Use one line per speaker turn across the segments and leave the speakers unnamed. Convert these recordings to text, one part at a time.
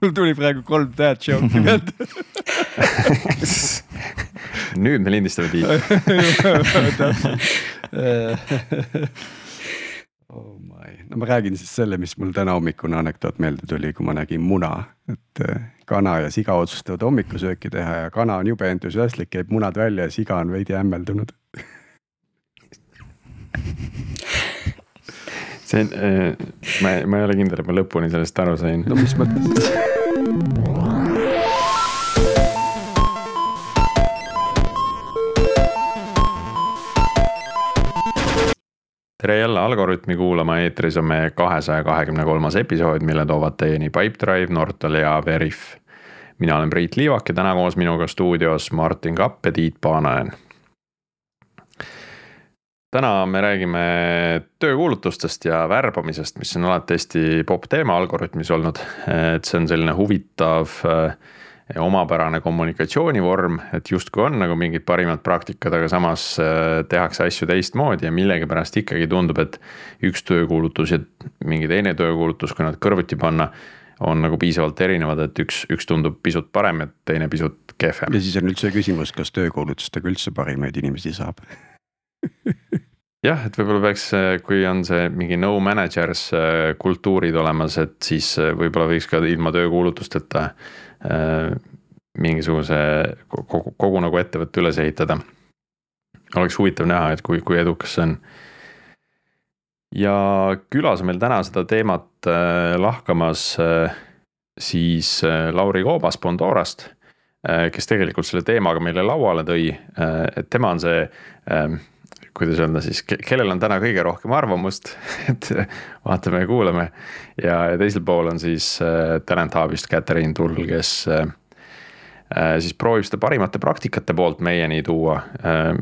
mul tuli praegu kolm dad joke'i pealt
nüüd me lindistame Tiit.
oh my, no ma räägin siis selle, mis mul täna hommikune anekdoot meelde tuli, kui ma nägin muna, et äh, kana ja siga otsustavad hommikusööki teha ja kana on jube entusiastlik, käib munad välja ja siga on veidi hämmeldunud
see äh,, ma, ma ei ole kindel, et ma lõpuni sellest aru sain.
no mis mõttes?
tere jälle Algorütmi kuulama, eetris on meie kahesaja kahekümne kolmas episood, mille toovad teieni Pipedrive, Nortal ja Veriff. mina olen Priit Liivak ja täna koos minuga stuudios Martin Kapp ja Tiit Paananen. Täna me räägime töökuulutustest ja värbamisest, mis on alati hästi popp teema Algorütmis olnud, et see on selline huvitav äh, omapärane kommunikatsioonivorm, et justkui on nagu mingid parimad praktikad, aga samas äh, tehakse asju teistmoodi ja millegipärast ikkagi tundub, et üks töökuulutus ja mingi teine töökuulutus, kui nad kõrvuti panna, on nagu piisavalt erinevad, et üks, üks tundub pisut parem ja teine pisut kehvem.
ja siis on üldse küsimus, kas töökuulutustega üldse parimaid inimesi saab
jah, et võib-olla peaks, kui on see mingi no managers äh, kultuurid olemas, et siis äh, võib-olla võiks ka ilma töökuulutusteta Äh, mingisuguse kogu, kogu nagu ettevõtte üles ehitada. oleks huvitav näha, et kui, kui edukas see on. ja külas on meil täna seda teemat äh, lahkamas äh, siis Lauri Koobas Bondorast, kes tegelikult selle teemaga meile lauale tõi, et tema on see kuidas öelda siis, kellel on täna kõige rohkem arvamust, et vaatame ja kuulame. ja, ja teisel pool on siis äh, Talent Hubist Katariin Tull, kes äh, äh, siis proovib seda parimate praktikate poolt meieni tuua äh,.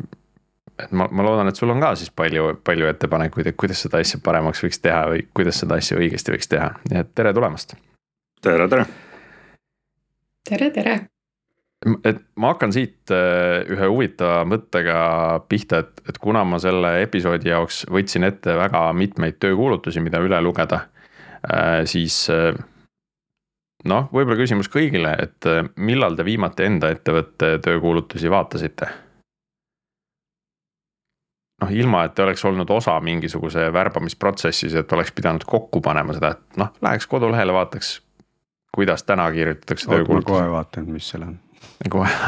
et ma, ma loodan, et sul on ka siis palju, palju ettepanekuid, et kuidas seda asja paremaks võiks teha või kuidas seda asja õigesti võiks teha, nii et tere tulemast.
tere, tere.
tere, tere
et ma hakkan siit äh, ühe huvitava mõttega pihta, et, et kuna ma selle episoodi jaoks võtsin ette väga mitmeid töökuulutusi, mida üle lugeda, äh, siis äh, noh, võib-olla küsimus kõigile, et millal te viimati enda ettevõtte töökuulutusi vaatasite? noh, ilma, et te oleks olnud osa mingisuguse värbamisprotsessis, et oleks pidanud kokku panema seda, et noh, läheks kodulehele, vaataks, kuidas täna kirjutatakse töökuulutusi.
kohe vaatan, mis seal on
kohe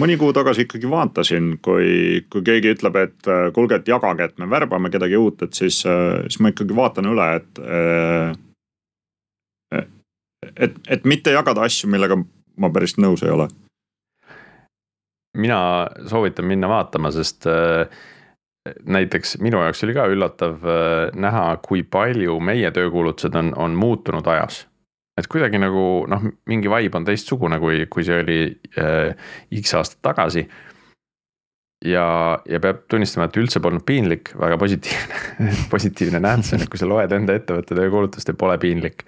mõni kuu tagasi ikkagi vaatasin, kui, kui keegi ütleb, et äh, kuulge, et jagage, et me värbame kedagi uut, et siis, äh, siis ma ikkagi vaatan üle, et. Äh, et, et mitte jagada asju, millega ma päris nõus ei ole.
mina soovitan minna vaatama, sest näiteks minu jaoks oli ka üllatav näha, kui palju meie töökuulutused on, on muutunud ajas et kuidagi nagu noh, mingi vibe on teistsugune, kui, kui see oli äh, X aastat tagasi. ja, ja peab tunnistama, et üldse polnud piinlik, väga positiivne positiivne nähtus on, et kui sa loed enda ettevõtte töökuulutust ja pole piinlik.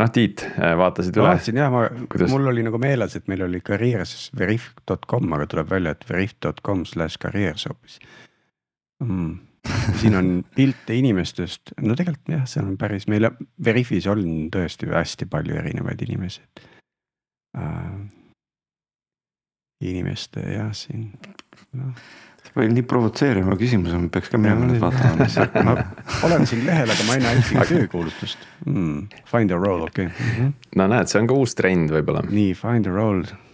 noh, Tiit, äh, vaatasid üle?
vaatasin jah, ma, mul oli nagu meeles, et meil oli careers veriff.com, aga tuleb välja, et veriff.com slash careers hoopis mm siin on pilte inimestest, no tegelikult jah, see on päris, meil Veriffis on tõesti hästi palju erinevaid inimesi äh,. inimeste jah, siin
no.. see oli nii provotseeriva küsimuse, ma peaks ka minema nüüd vaatama.
ma olen siin lehel, aga ma ei näe ühtegi töökuulutust hmm.. Find a role, okei okay. mm.
-hmm. no näed, see on ka uus trend võib-olla.
nii, find a role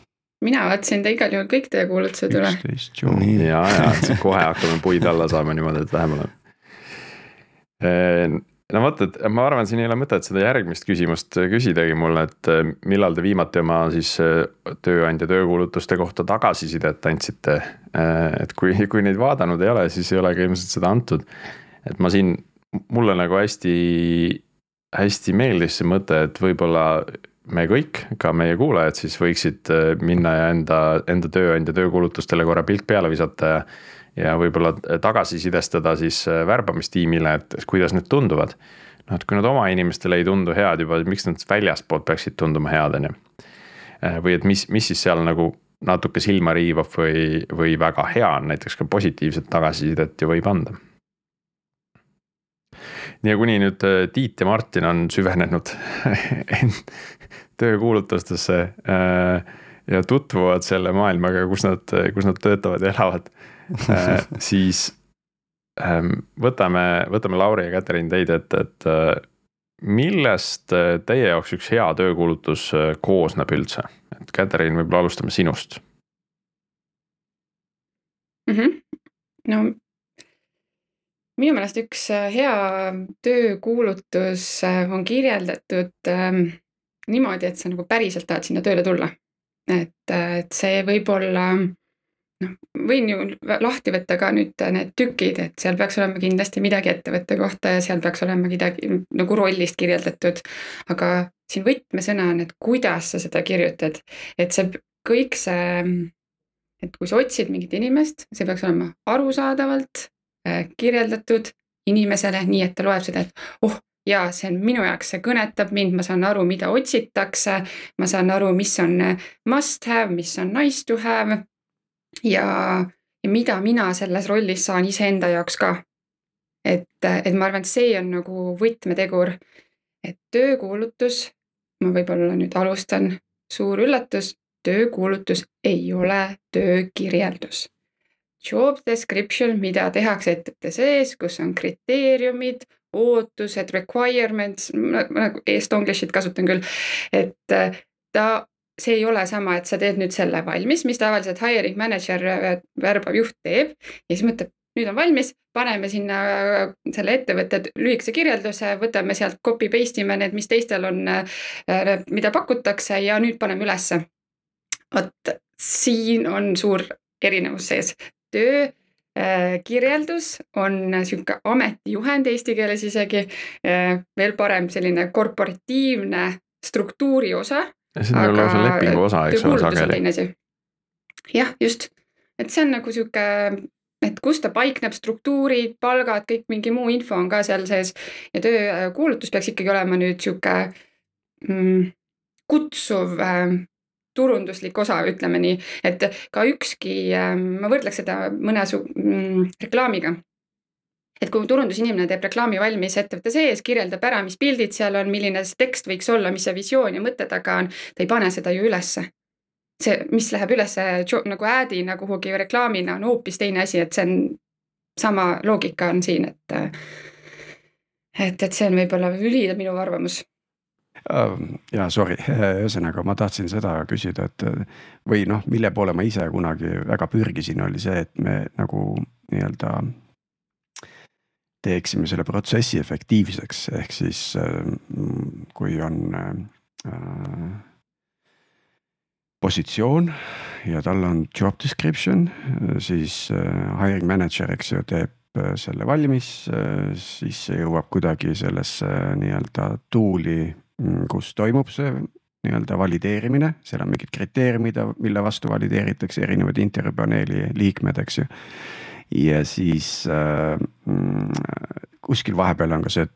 mina vaatasin ta igal juhul kõik teie kuulutused üle.
ja, ja kohe hakkame puid alla saama niimoodi, et vähem oleme. no vot, et ma arvan, siin ei ole mõtet seda järgmist küsimust küsidagi mulle, et millal te viimati oma siis tööandja töökuulutuste kohta tagasisidet andsite. et kui, kui neid vaadanud ei ole, siis ei ole ka ilmselt seda antud. et ma siin, mulle nagu hästi, hästi meeldis see mõte, et võib-olla me kõik, ka meie kuulajad siis võiksid äh, minna ja enda, enda tööandja töökuulutustele korra pilk peale visata ja. ja võib-olla tagasisidestada siis äh, värbamistiimile, et kuidas need tunduvad. noh, et kui nad oma inimestele ei tundu head juba, miks nad väljastpoolt peaksid tunduma head, on ju. Äh, või et mis, mis siis seal nagu natuke silma riivab või, või väga hea on, näiteks ka positiivset tagasisidet ju võib anda ja kuni nüüd äh, Tiit ja Martin on süvenenud töökuulutustesse äh, ja tutvuvad selle maailmaga, kus nad, kus nad töötavad ja elavad äh,, siis ähm, võtame, võtame Lauri ja Katrin teid et äh, millest teie jaoks üks hea töökuulutus koosneb üldse? et Katrin, võib-olla alustame sinust
mm. -hmm. no minu meelest üks äh, hea töökuulutus on kirjeldatud ähm, niimoodi, et sa nagu päriselt tahad sinna tööle tulla. et, et see võib olla noh, võin ju lahti võtta ka nüüd need tükid, et seal peaks olema kindlasti midagi ettevõtte kohta ja seal peaks olema midagi nagu rollist kirjeldatud. aga siin võtmesõna on, et kuidas sa seda kirjutad, et see kõik see, et kui sa otsid mingit inimest, see peaks olema arusaadavalt äh, kirjeldatud inimesele, nii et ta loeb seda, et oh, jaa, see on minu jaoks, see kõnetab mind, ma saan aru, mida otsitakse. ma saan aru, mis on must have, mis on nice to have ja, ja mida mina selles rollis saan iseenda jaoks ka. et, et ma arvan, et see on nagu võtmetegur. et töökuulutus, ma võib-olla nüüd alustan, suur üllatus, töökuulutus ei ole töökirjeldus. Job description, mida tehakse ettevõtte sees, kus on kriteeriumid, ootused, requirements, ma nagu eestonglish'it kasutan küll, et ta see ei ole sama, et sa teed nüüd selle valmis, mis tavaliselt hiring manager, äh, värbav juht teeb ja siis mõtleb, nüüd on valmis, paneme sinna äh, selle ettevõtte lühikese kirjelduse, võtame sealt copy paste ime need, mis teistel on, äh, mida pakutakse ja nüüd paneme ülesse. vot siin on suur erinevus sees, töö kirjeldus on sihuke ametijuhend eesti keeles isegi, veel parem selline korporatiivne struktuuri osa
see on lausa lepingu osa, eks ole, sageli.
jah, just, et see on nagu sihuke, et kus ta paikneb, struktuurid, palgad, kõik mingi muu info on ka seal sees. Ja töökuulutus peaks ikkagi olema nüüd sihuke mm, kutsuv äh, turunduslik osa, ütleme nii, et ka ükski äh,, ma võrdleks seda mõne su- mm, reklaamiga. Et kui turundusinimene teeb reklaami valmis ettevõtte sees, kirjeldab ära, mis pildid seal on, milline see tekst võiks olla, mis see visioon ja mõte taga on, ta ei pane seda ju ülesse. see, mis läheb ülesse nagu ad'ina kuhugi reklaamina, on hoopis teine asi, et see on sama loogika on siin, et et, et see on võib-olla üli minu arvamus
ja sorry, ühesõnaga ma tahtsin seda küsida, et või noh, mille poole ma ise kunagi väga pürgisin, oli see, et me nagu nii-öelda teeksime selle protsessi efektiivseks, ehk siis äh, kui on äh, positsioon ja tal on job description, siis äh, hiring manager, eks ju, teeb äh, selle valmis, äh, siis see jõuab kuidagi sellesse nii-öelda tool'i, kus toimub see nii-öelda valideerimine, seal on mingid kriteeriumid, mille vastu valideeritakse erinevad intervjuupaneeli liikmed, eks ju. Ja siis äh, mm, kuskil vahepeal on ka see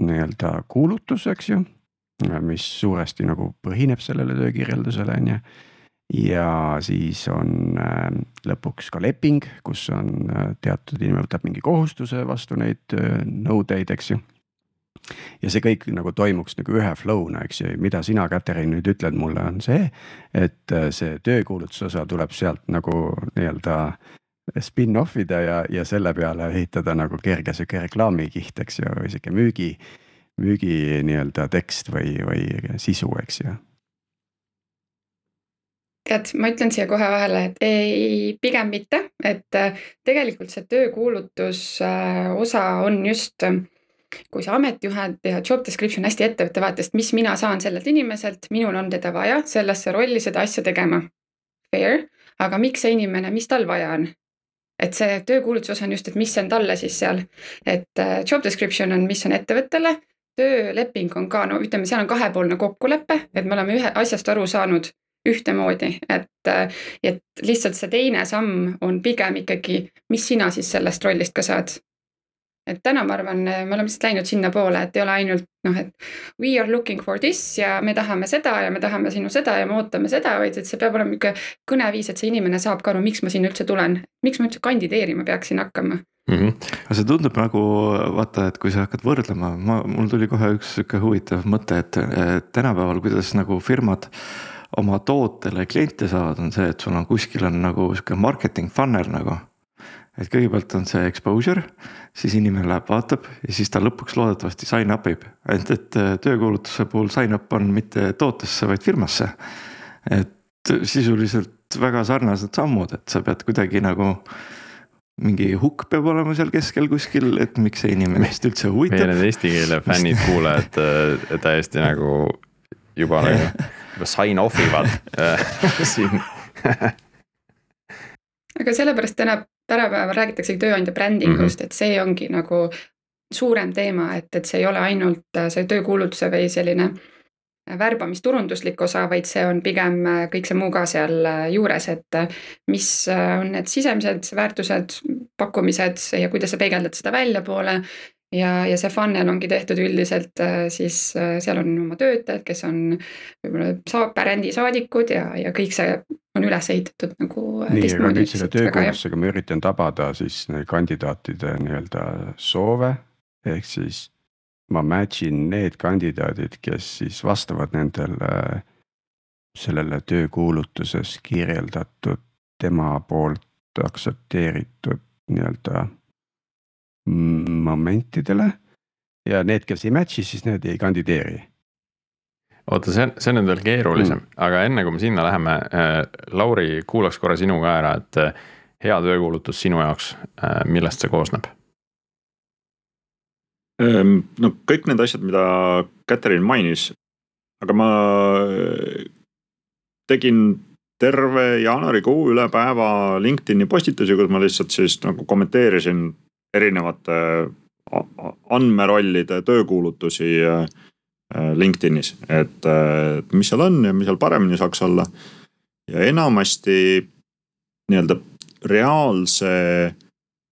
nii-öelda kuulutus, eks ju, mis suuresti nagu põhineb sellele töökirjeldusele, on ju. ja siis on äh, lõpuks ka leping, kus on äh, teatud inimene võtab mingi kohustuse vastu neid äh, nõudeid, eks ju ja see kõik nagu toimuks nagu ühe flow'na, eks ju, mida sina, Katrin, nüüd ütled mulle, on see, et äh, see töökuulutuse osa tuleb sealt nagu nii-öelda spin-off ida ja, ja selle peale ehitada nagu kerge sihuke reklaamikiht, eks ju, või sihuke müügi, müügi nii-öelda tekst või, või sisu, eks ju.
Tead, ma ütlen siia kohe vahele, et ei, pigem mitte, et äh, tegelikult see töökuulutus äh, osa on just, kui see ametijuhend ja job description hästi ettevõtte vaatest, mis mina saan sellelt inimeselt, minul on teda vaja sellesse rolli seda asja tegema. Fair, aga miks see inimene, mis tal vaja on? et see töökuulutuse osa on just, et mis on talle siis seal, et äh, job description on, mis on ettevõttele, tööleping on ka, no ütleme, seal on kahepoolne kokkulepe, et me oleme ühe asjast aru saanud ühtemoodi, et, äh, et lihtsalt see teine samm on pigem ikkagi, mis sina siis sellest rollist ka saad. Et täna ma arvan, me oleme lihtsalt läinud sinnapoole, et ei ole ainult noh, et we are looking for this ja me tahame seda ja me tahame sinu seda ja me ootame seda, vaid et see peab olema niisugune kõneviis, et see inimene saab ka aru, miks ma sinna üldse tulen. miks ma üldse kandideerima peaksin hakkama
mm. -hmm. aga see tundub nagu vaata, et kui sa hakkad võrdlema, ma, mul tuli kohe üks sihuke huvitav mõte, et tänapäeval, kuidas nagu firmad oma tootele kliente saavad, on see, et sul on kuskil on nagu sihuke marketing funnel nagu et kõigepealt on see exposure, siis inimene läheb, vaatab ja siis ta lõpuks loodetavasti sign up ib. et, et äh, töökuulutuse puhul sign up on mitte tootesse, vaid firmasse. et sisuliselt väga sarnased sammud, et sa pead kuidagi nagu mingi hukk peab olema seal keskel kuskil, et miks see inimest üldse huvitab.
meie need eesti keele fännid, kuulajad äh, täiesti nagu juba nagu, juba sign off ivad siin
aga sellepärast täna tänapäeval räägitaksegi tööandja brändingust mm, -hmm. et see ongi nagu suurem teema, et, et see ei ole ainult äh, see töökuulutuse või selline äh, värbamisturunduslik osa, vaid see on pigem äh, kõik see muu ka seal juures, et mis on need sisemised väärtused, pakkumised ja kuidas sa peegeldad seda väljapoole ja, ja see funnel ongi tehtud üldiselt siis seal on oma töötajad, kes on võib-olla saa-, brändisaadikud ja, ja kõik see on üles ehitatud nagu.
nii, aga nüüd selle töökohustusega ma üritan tabada siis kandidaatide nii-öelda soove. ehk siis ma match in need kandidaadid, kes siis vastavad nendele sellele töökuulutuses kirjeldatud tema poolt aktsepteeritud nii-öelda momentidele. ja need, kes ei match'i, siis need ei kandideeri
oota, see on, see on veel keerulisem mm., aga enne kui me sinna läheme äh,, Lauri, kuulaks korra sinu ka ära, et äh, hea töökuulutus sinu jaoks äh,, millest see koosneb?
Ehm, no kõik need asjad, mida Katrin mainis, aga ma äh, tegin terve jaanuarikuu üle päeva LinkedIni postitusi, kus ma lihtsalt siis nagu kommenteerisin erinevate andmerollide töökuulutusi Äh, LinkedInis, et äh, mis seal on ja mis seal paremini saaks olla. ja enamasti nii-öelda reaalse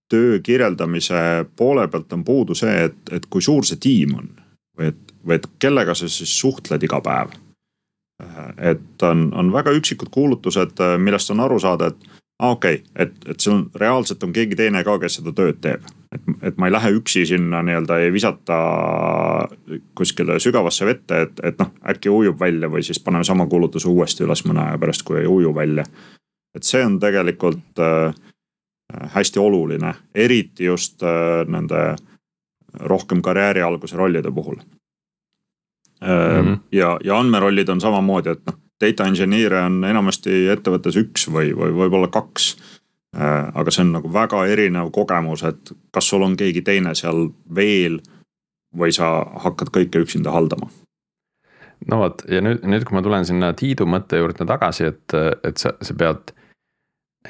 töö kirjeldamise poole pealt on puudu see, et, et kui suur see tiim on või et, või et kellega sa siis suhtled iga päev. Äh, et on, on väga üksikud kuulutused, millest on aru saada, et okei okay,, et, et see on reaalselt on keegi teine ka, kes seda tööd teeb et, et ma ei lähe üksi sinna nii-öelda ei visata kuskile sügavasse vette, et, et noh, äkki ujub välja või siis paneme sama kuulutuse uuesti üles mõne aja pärast, kui ei uju välja. et see on tegelikult äh, hästi oluline, eriti just äh, nende rohkem karjääri alguse rollide puhul äh,. Mm -hmm. ja, ja andmerollid on samamoodi, et noh, data engineer'e on enamasti ettevõttes üks või, või võib-olla kaks aga see on nagu väga erinev kogemus, et kas sul on keegi teine seal veel või sa hakkad kõike üksinda haldama.
no vot ja nüüd, nüüd, kui ma tulen sinna Tiidu mõtte juurde tagasi, et, et sa, sa pead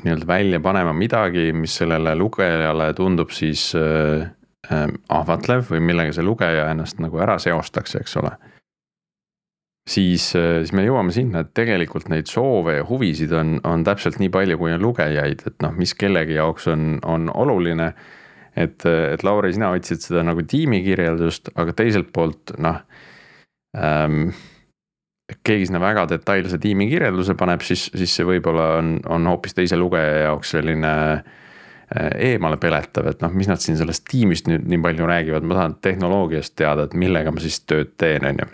nii-öelda välja panema midagi, mis sellele lugejale tundub siis äh, äh, ahvatlev või millega see lugeja ennast nagu ära seostaks, eks ole siis, äh, siis me jõuame sinna, et tegelikult neid soove ja huvisid on, on täpselt nii palju, kui on lugejaid, et noh, mis kellegi jaoks on, on oluline. et, et Lauri, sina otsid seda nagu tiimikirjeldust, aga teiselt poolt noh ähm,. keegi sinna väga detailse tiimikirjelduse paneb, siis, siis see võib-olla on, on hoopis teise lugeja jaoks selline äh, eemale peletav, et noh, mis nad siin sellest tiimist nüüd nii palju räägivad, ma tahan tehnoloogiast teada, et millega ma siis tööd teen, on ju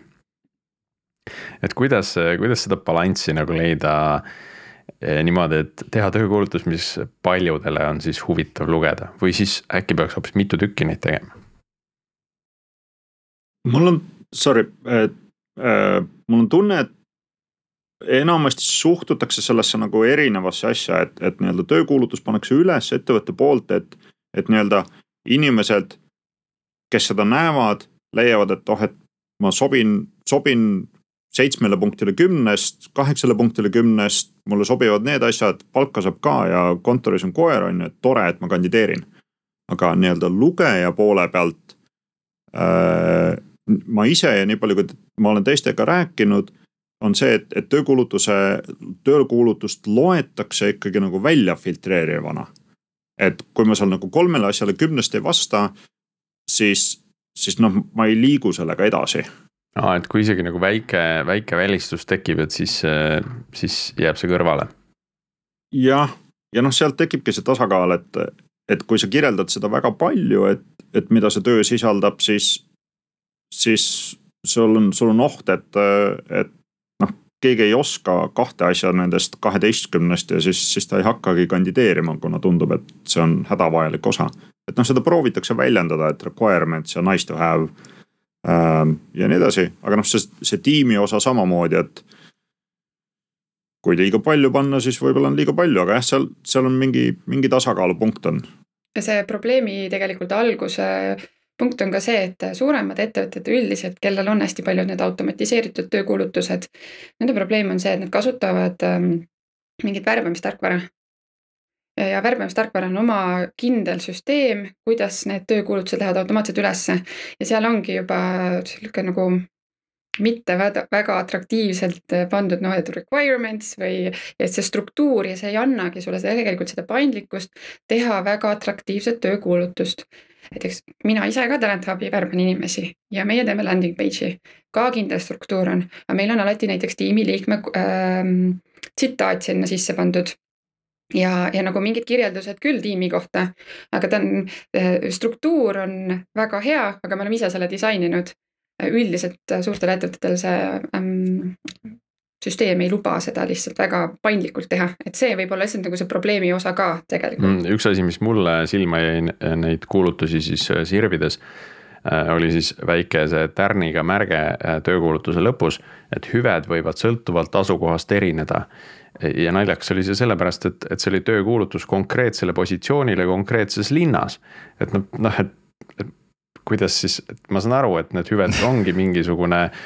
et kuidas, kuidas seda balanssi nagu leida eh, niimoodi, et teha töökuulutus, mis paljudele on siis huvitav lugeda või siis äkki peaks hoopis mitu tükki neid tegema?
mul on, sorry, äh, mul on tunne, et enamasti suhtutakse sellesse nagu erinevasse asja, et, et nii-öelda töökuulutus pannakse üles ettevõtte poolt, et, et nii-öelda inimesed, kes seda näevad, leiavad, et oh, et ma sobin, sobin seitsmele punktile kümnest, kaheksale punktile kümnest, mulle sobivad need asjad, palka saab ka ja kontoris on koer, on ju, et tore, et ma kandideerin. aga nii-öelda lugeja poole pealt äh,. ma ise ja nii palju, kui ma olen teistega rääkinud, on see, et, et töökuulutuse, töökuulutust loetakse ikkagi nagu välja filtreerivana. et kui ma seal nagu kolmele asjale kümnest ei vasta siis, siis noh, ma ei liigu sellega edasi
aa, et kui isegi nagu väike, väike välistus tekib, et siis, siis jääb see kõrvale.
jah, ja noh, sealt tekibki see tasakaal, et, et kui sa kirjeldad seda väga palju, et, et mida see töö sisaldab, siis, siis sul on, sul on oht, et, et noh, keegi ei oska kahte asja nendest kaheteistkümnest ja siis, siis ta ei hakkagi kandideerima, kuna tundub, et see on hädavajalik osa. et noh, seda proovitakse väljendada, et requirements ja nice to have ja nii edasi, aga noh, see, see tiimi osa samamoodi, et kui liiga palju panna, siis võib-olla on liiga palju, aga jah, seal, seal on mingi, mingi tasakaalupunkt on.
ja see probleemi tegelikult alguse punkt on ka see, et suuremad ettevõtted üldiselt, kellel on hästi palju need automatiseeritud töökuulutused, nende probleem on see, et nad kasutavad ähm, mingit värbamistarkvara. Ja värbamistarkvara on oma kindel süsteem, kuidas need töökuulutused lähevad automaatselt ülesse. Ja seal ongi juba sihuke nagu mitte väga, väga atraktiivselt äh, pandud noh, et requirements või et see struktuur ja see ei annagi sulle tegelikult seda paindlikkust teha väga atraktiivset töökuulutust. näiteks mina ise ka Talent Hubi värban inimesi ja meie teeme landing page'i, ka kindel struktuur on, aga meil on alati näiteks tiimiliikme ähm, tsitaat sinna sisse pandud ja, ja nagu mingid kirjeldused küll tiimi kohta, aga ta on, äh, struktuur on väga hea, aga me oleme ise selle disaininud üldiselt suurtel ettevõtetel see ähm, süsteem ei luba seda lihtsalt väga paindlikult teha, et see võib olla lihtsalt nagu see probleemi osa ka tegelikult
mm,. üks asi, mis mulle silma jäi neid kuulutusi siis äh, sirvides oli siis väike see tärniga märge äh, töökuulutuse lõpus, et hüved võivad sõltuvalt asukohast erineda. ja naljakas oli see sellepärast, et, et see oli töökuulutus konkreetsele positsioonile konkreetses linnas. et noh, noh, et, et kuidas siis, ma saan aru, et need hüved ongi mingisugune äh,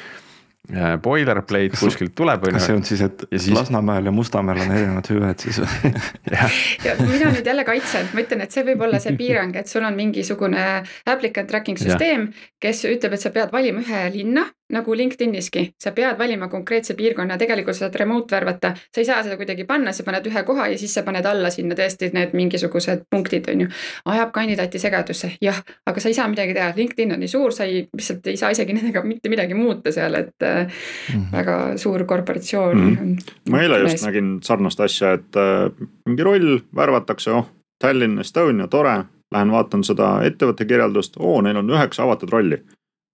boilerplate kuskilt tuleb.
kas see on siis, et ja siis... Lasnamäel ja Mustamäel on erinevad hüved siis või?
ja mina nüüd jälle kaitsen, ma ütlen, et see võib olla see piirang, et sul on mingisugune applicant tracking süsteem, kes ütleb, et sa pead valima ühe linna nagu LinkedIniski, sa pead valima konkreetse piirkonna, tegelikult sa saad remote värvata, sa ei saa seda kuidagi panna, sa paned ühe koha ja siis sa paned alla sinna tõesti need mingisugused punktid, on ju. ajab kandidaati segadusse, jah, aga sa ei saa midagi teha, LinkedIn on nii suur, sa ei, lihtsalt ei saa isegi nendega mitte midagi muuta seal, et mm -hmm. väga suur korporatsioon mm. -hmm.
ma eile just nägin sarnast asja, et äh, mingi roll värvatakse, oh, Tallinn, Estonia, tore. Lähen vaatan seda ettevõtte kirjeldust, oo, neil on üheksa avatud rolli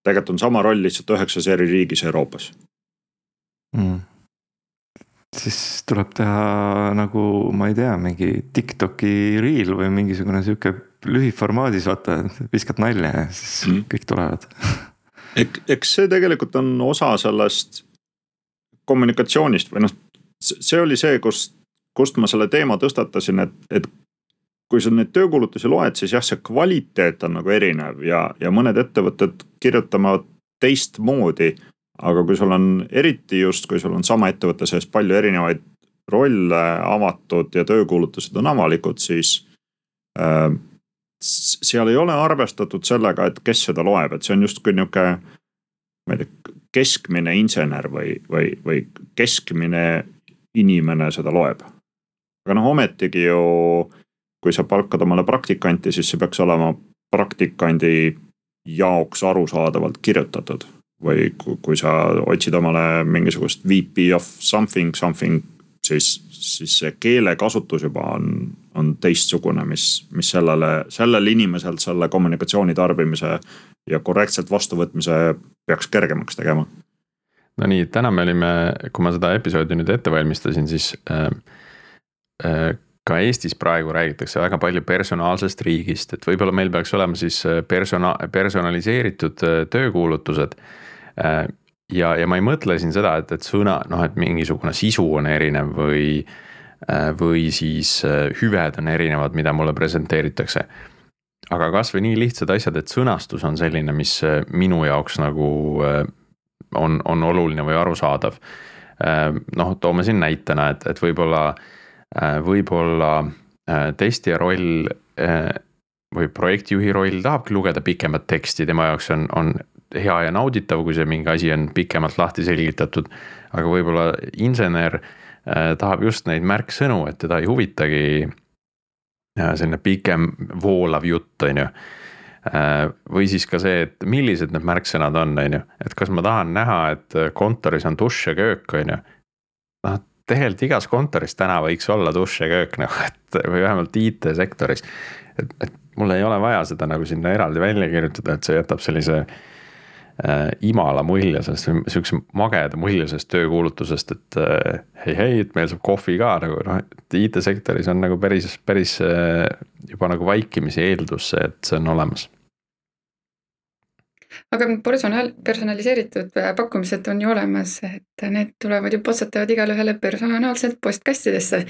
tegelikult on sama roll lihtsalt üheksas eri riigis Euroopas.
Mm.. siis tuleb teha nagu, ma ei tea, mingi Tiktoki reel või mingisugune sihuke lühiformaadis, vaata, viskad nalja ja siis mm. kõik tulevad.
Ek, eks see tegelikult on osa sellest kommunikatsioonist või noh, see oli see, kust, kust ma selle teema tõstatasin, et, et kui sa neid töökuulutusi loed, siis jah, see kvaliteet on nagu erinev ja, ja mõned ettevõtted kirjutavad teistmoodi. aga kui sul on eriti just, kui sul on sama ettevõtte sees palju erinevaid rolle avatud ja töökuulutused on avalikud, siis äh, seal ei ole arvestatud sellega, et kes seda loeb, et see on justkui nihuke, ma ei tea, keskmine insener või, või, või keskmine inimene seda loeb. aga noh, ometigi ju kui sa palkad omale praktikanti, siis see peaks olema praktikandi jaoks arusaadavalt kirjutatud. või kui sa otsid omale mingisugust VP of something, something, siis, siis see keelekasutus juba on, on teistsugune, mis, mis sellele, sellel inimesel selle kommunikatsiooni tarbimise ja korrektselt vastuvõtmise peaks kergemaks tegema.
no nii, täna me olime, kui ma seda episoodi nüüd ette valmistasin, siis äh, äh, ka Eestis praegu räägitakse väga palju personaalsest riigist, et võib-olla meil peaks olema siis äh, persona-, personaliseeritud äh, töökuulutused. Äh, ja, ja ma ei mõtle siin seda, et, et sõna, noh, et mingisugune sisu on erinev või, või siis hüved on erinevad, mida mulle presenteeritakse. aga kasvõi nii lihtsad asjad, et sõnastus on selline, mis minu jaoks nagu on, on oluline või arusaadav. noh, toome siin näitena, et, et võib-olla Äh, võib-olla äh, testija roll äh, või projektijuhi roll tahabki lugeda pikemat teksti, tema jaoks on, on hea ja nauditav, kui see mingi asi on pikemalt lahti selgitatud. aga võib-olla insener tahab just neid märksõnu, et teda ei huvitagi selline pikem voolav jutt, on ju. või siis ka see, et millised need märksõnad on, on ju, et kas ma tahan näha, et kontoris on dušš ja köök, on ju. noh, tegelikult igas kontoris täna võiks olla dušš ja köök nagu, et või vähemalt IT-sektoris. et, et mul ei ole vaja seda nagu sinna eraldi välja kirjutada, et see jätab sellise äh, imala mulje sellest, sihukese mageda mulje sellest töökuulutusest, et äh, hei, hei, et meil saab kohvi ka nagu noh, et IT-sektoris on nagu päris, päris äh, juba nagu vaikimisi eeldus see, et see on olemas
aga personal, personaliseeritud äh, pakkumised on ju olemas, et need tulevad ju potstatavad igale ühele personaalselt postkastidesse.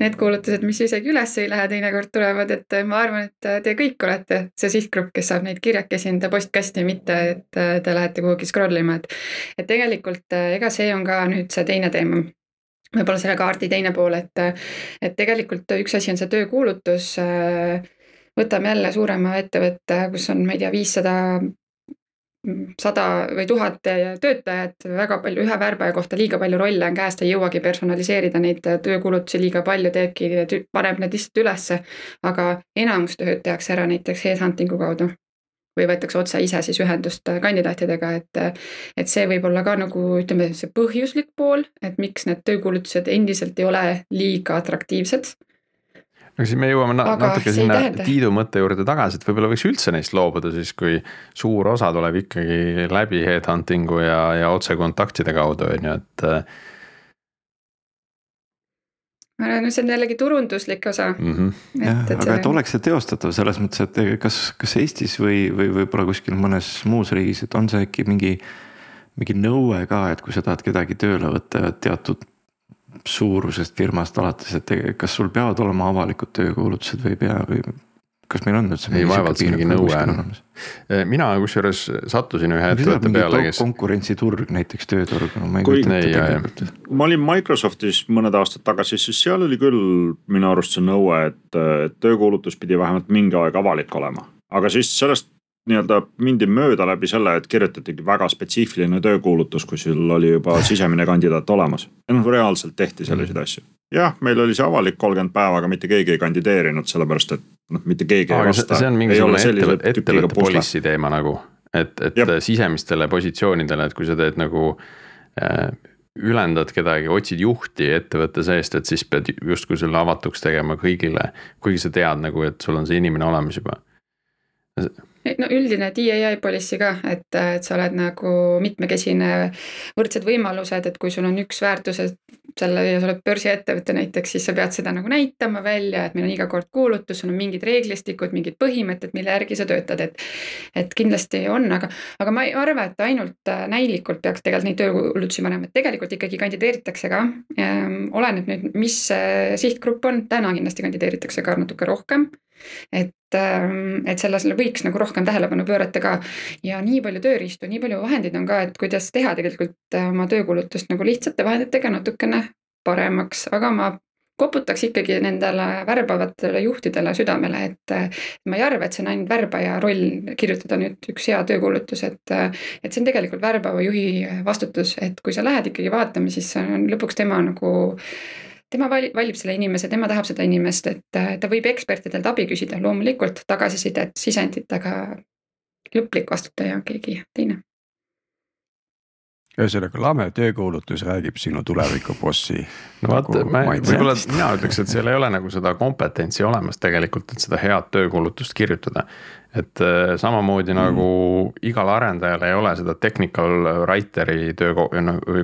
Need kuulutused, mis isegi üles ei lähe, teinekord tulevad, et ma arvan, et te kõik olete see sihtgrupp, kes saab neid kirjakesi enda postkasti, mitte et te lähete kuhugi scroll ima, et. et tegelikult äh, ega see on ka nüüd see teine teema võib-olla selle kaardi teine pool, et, et tegelikult üks asi on see töökuulutus. Äh, võtame jälle suurema ettevõtte, kus on, ma ei tea, viissada sada või tuhat töötajat, väga palju, ühe värbaja kohta liiga palju rolle on käes, ta ei jõuagi personaliseerida neid töökulutusi liiga palju, teebki, paneb need lihtsalt ülesse. aga enamus tööd tehakse ära näiteks headhunting'u kaudu või võetakse otse ise siis ühendust kandidaatidega, et, et see võib olla ka nagu ütleme, see põhjuslik pool, et miks need töökuulutused endiselt ei ole liiga atraktiivsed
aga siis me jõuame na Aga natuke sinna Tiidu mõtte juurde tagasi, et võib-olla võiks üldse neist loobuda siis, kui suur osa tuleb ikkagi läbi headhunting'u ja, ja otsekontaktide kaudu, on ju, et
ma arvan, et see on jällegi turunduslik osa
mm. -hmm. jah, aga see... et oleks see teostatav selles mõttes, et kas, kas Eestis või, või võib-olla kuskil mõnes muus riigis, et on see äkki mingi, mingi nõue ka, et kui sa tahad kedagi tööle võtta teatud suurusest firmast alates, et kas sul peavad olema avalikud töökuulutused või ei pea või kas meil on üldse?
ei, vaevalt see mingi nõue on. mina kusjuures sattusin ühe ettevõtte peale, kes.
konkurentsiturg näiteks tööturg, no ma ei
kujuta ette tegelikult. ma olin Microsoftis mõned aastad tagasi, siis seal oli küll minu arust see nõue, et töökuulutus pidi vähemalt mingi aeg avalik olema. aga siis sellest nii-öelda mindi mööda läbi selle, et kirjutatigi väga spetsiifiline töökuulutus, kui sul oli juba sisemine kandidaat olemas. ja noh, reaalselt tehti selliseid mm. asju. jah, meil oli see avalik kolmkümmend päeva, aga mitte keegi ei kandideerinud, sellepärast et noh, mitte keegi
aga ei vasta. see on mingisugune ettevõtte, ettevõtte policy teema nagu, et, et Jep. sisemistele positsioonidele, et kui sa teed nagu äh, ülendad kedagi, otsid juhti ettevõtte seest, et siis pead justkui selle avatuks tegema kõigile. kuigi sa tead nagu, et sul on see inimene olemas juba
no üldine DAI policy ka, et, et sa oled nagu mitmekesine, võrdsed võimalused, et kui sul on üks väärtus, et selle ja sa oled börsiettevõte näiteks, siis sa pead seda nagu näitama välja, et meil on iga kord kuulutus, sul on mingid reeglistikud, mingid põhimõtted, mille järgi sa töötad, et. et kindlasti on, aga, aga ma ei arva, et ainult äh, näilikult peaks tegelikult neid töökuulutusi panema, et tegelikult ikkagi kandideeritakse ka ähm,. oleneb nüüd, mis sihtgrupp on, täna kindlasti kandideeritakse ka natuke rohkem et, et sellele võiks nagu rohkem tähelepanu pöörata ka. ja nii palju tööriistu, nii palju vahendeid on ka, et kuidas teha tegelikult äh, oma töökulutust nagu lihtsate vahenditega natukene paremaks, aga ma koputaks ikkagi nendele värbavatele juhtidele südamele, et ma ei arva, et see on ainult värbaja roll kirjutada nüüd üks hea töökuulutus, et. et see on tegelikult värbava juhi vastutus, et kui sa lähed ikkagi vaatama, siis on lõpuks tema nagu tema valib, valib selle inimese, tema tahab seda inimest, et ta võib ekspertidelt abi küsida, loomulikult tagasisidet, sisendit, aga lõplik vastutaja on keegi teine.
Ühesõnaga lame töökuulutus räägib sinu tulevikubossi.
no vot nagu, ma võib-olla mina ütleks, et seal ei ole nagu seda kompetentsi olemas tegelikult, et seda head töökuulutust kirjutada et äh, samamoodi mm. nagu igal arendajal ei ole seda technical writer'i töö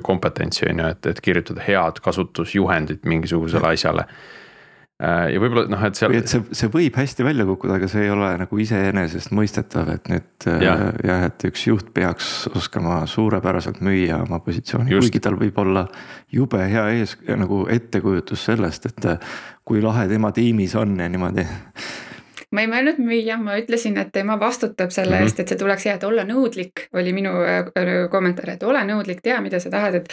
kompetentsi on ju, et, et kirjutada head kasutusjuhendit mingisugusele asjale. Äh, ja võib-olla noh, et seal.
et see, see võib hästi välja kukkuda, aga see ei ole nagu iseenesestmõistetav, et nüüd äh, ja. jah, et üks juht peaks oskama suurepäraselt müüa oma positsiooni, kuigi tal võib olla jube hea ees nagu ettekujutus sellest, et kui lahe tema tiimis on ja niimoodi
ma ei mõelnud müüa, ma ütlesin, et tema vastutab selle mm -hmm. eest, et see tuleks hea, et olla nõudlik, oli minu äh, kommentaar, et ole nõudlik, tea, mida sa tahad, et.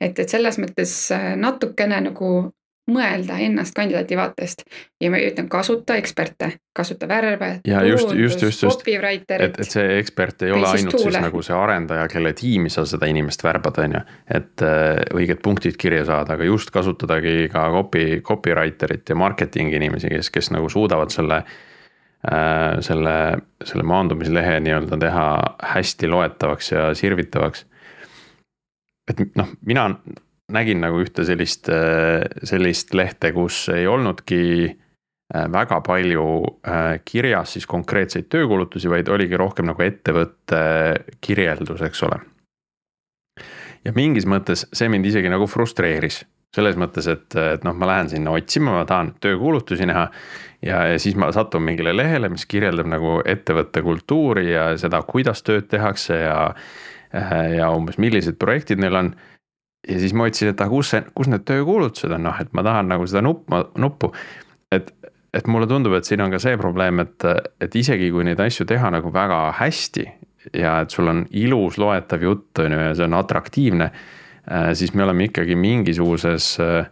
et, et selles mõttes äh, natukene nagu mõelda ennast kandidaadi vaatest ja ma ütlen, kasuta eksperte, kasuta värve.
ja just, just, just, just, et, et see ekspert ei ole ainult tuule. siis nagu see arendaja, kelle tiimi sa seda inimest värbad, on ju. et äh, õiged punktid kirja saada, aga just kasutadagi ka copy, copywriter'it ja marketingi inimesi, kes, kes nagu suudavad selle äh, selle, selle maandumislehe nii-öelda teha hästi loetavaks ja sirvitavaks. et noh, mina nägin nagu ühte sellist, sellist lehte, kus ei olnudki äh, väga palju äh, kirjas siis konkreetseid töökuulutusi, vaid oligi rohkem nagu ettevõtte kirjeldus, eks ole. ja mingis mõttes see mind isegi nagu frustreeris selles mõttes, et, et noh, ma lähen sinna otsima, ma tahan töökuulutusi näha. ja, ja siis ma satun mingile lehele, mis kirjeldab nagu ettevõtte kultuuri ja seda, kuidas tööd tehakse ja. ja umbes, millised projektid neil on. Ja siis ma otsisin, et aga kus see, kus need töökuulutused on, noh, et ma tahan nagu seda nuppu, nuppu. et, et mulle tundub, et siin on ka see probleem, et, et isegi kui neid asju teha nagu väga hästi. ja et sul on ilus loetav jutt, on ju, ja see on atraktiivne Äh, siis me oleme ikkagi mingisuguses äh,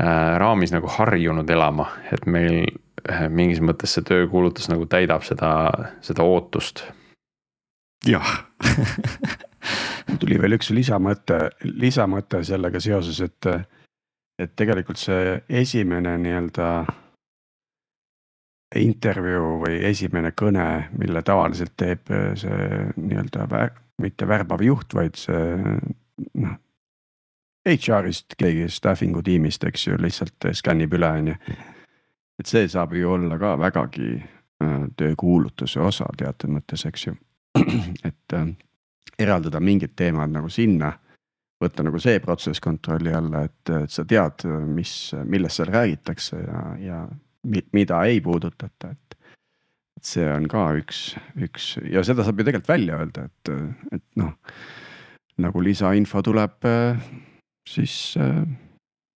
äh, raamis nagu harjunud elama, et meil mingis mõttes see töökuulutus nagu täidab seda, seda ootust.
jah
tuli veel üks lisamõte, lisamõte sellega seoses, et, et tegelikult see esimene nii-öelda intervjuu või esimene kõne, mille tavaliselt teeb see nii-öelda vär, mitte värbav juht, vaid see noh. HR-ist keegi staffing'u tiimist, eks ju, lihtsalt skännib üle, on ju. et see saab ju olla ka vägagi äh, töökuulutuse osa teatud mõttes, eks ju. et äh, eraldada mingid teemad nagu sinna, võtta nagu see protsess kontrolli alla, et, et sa tead, mis, millest seal räägitakse ja, ja mi, mida ei puudutata, et. et see on ka üks, üks ja seda saab ju tegelikult välja öelda, et, et noh nagu lisainfo tuleb siis äh,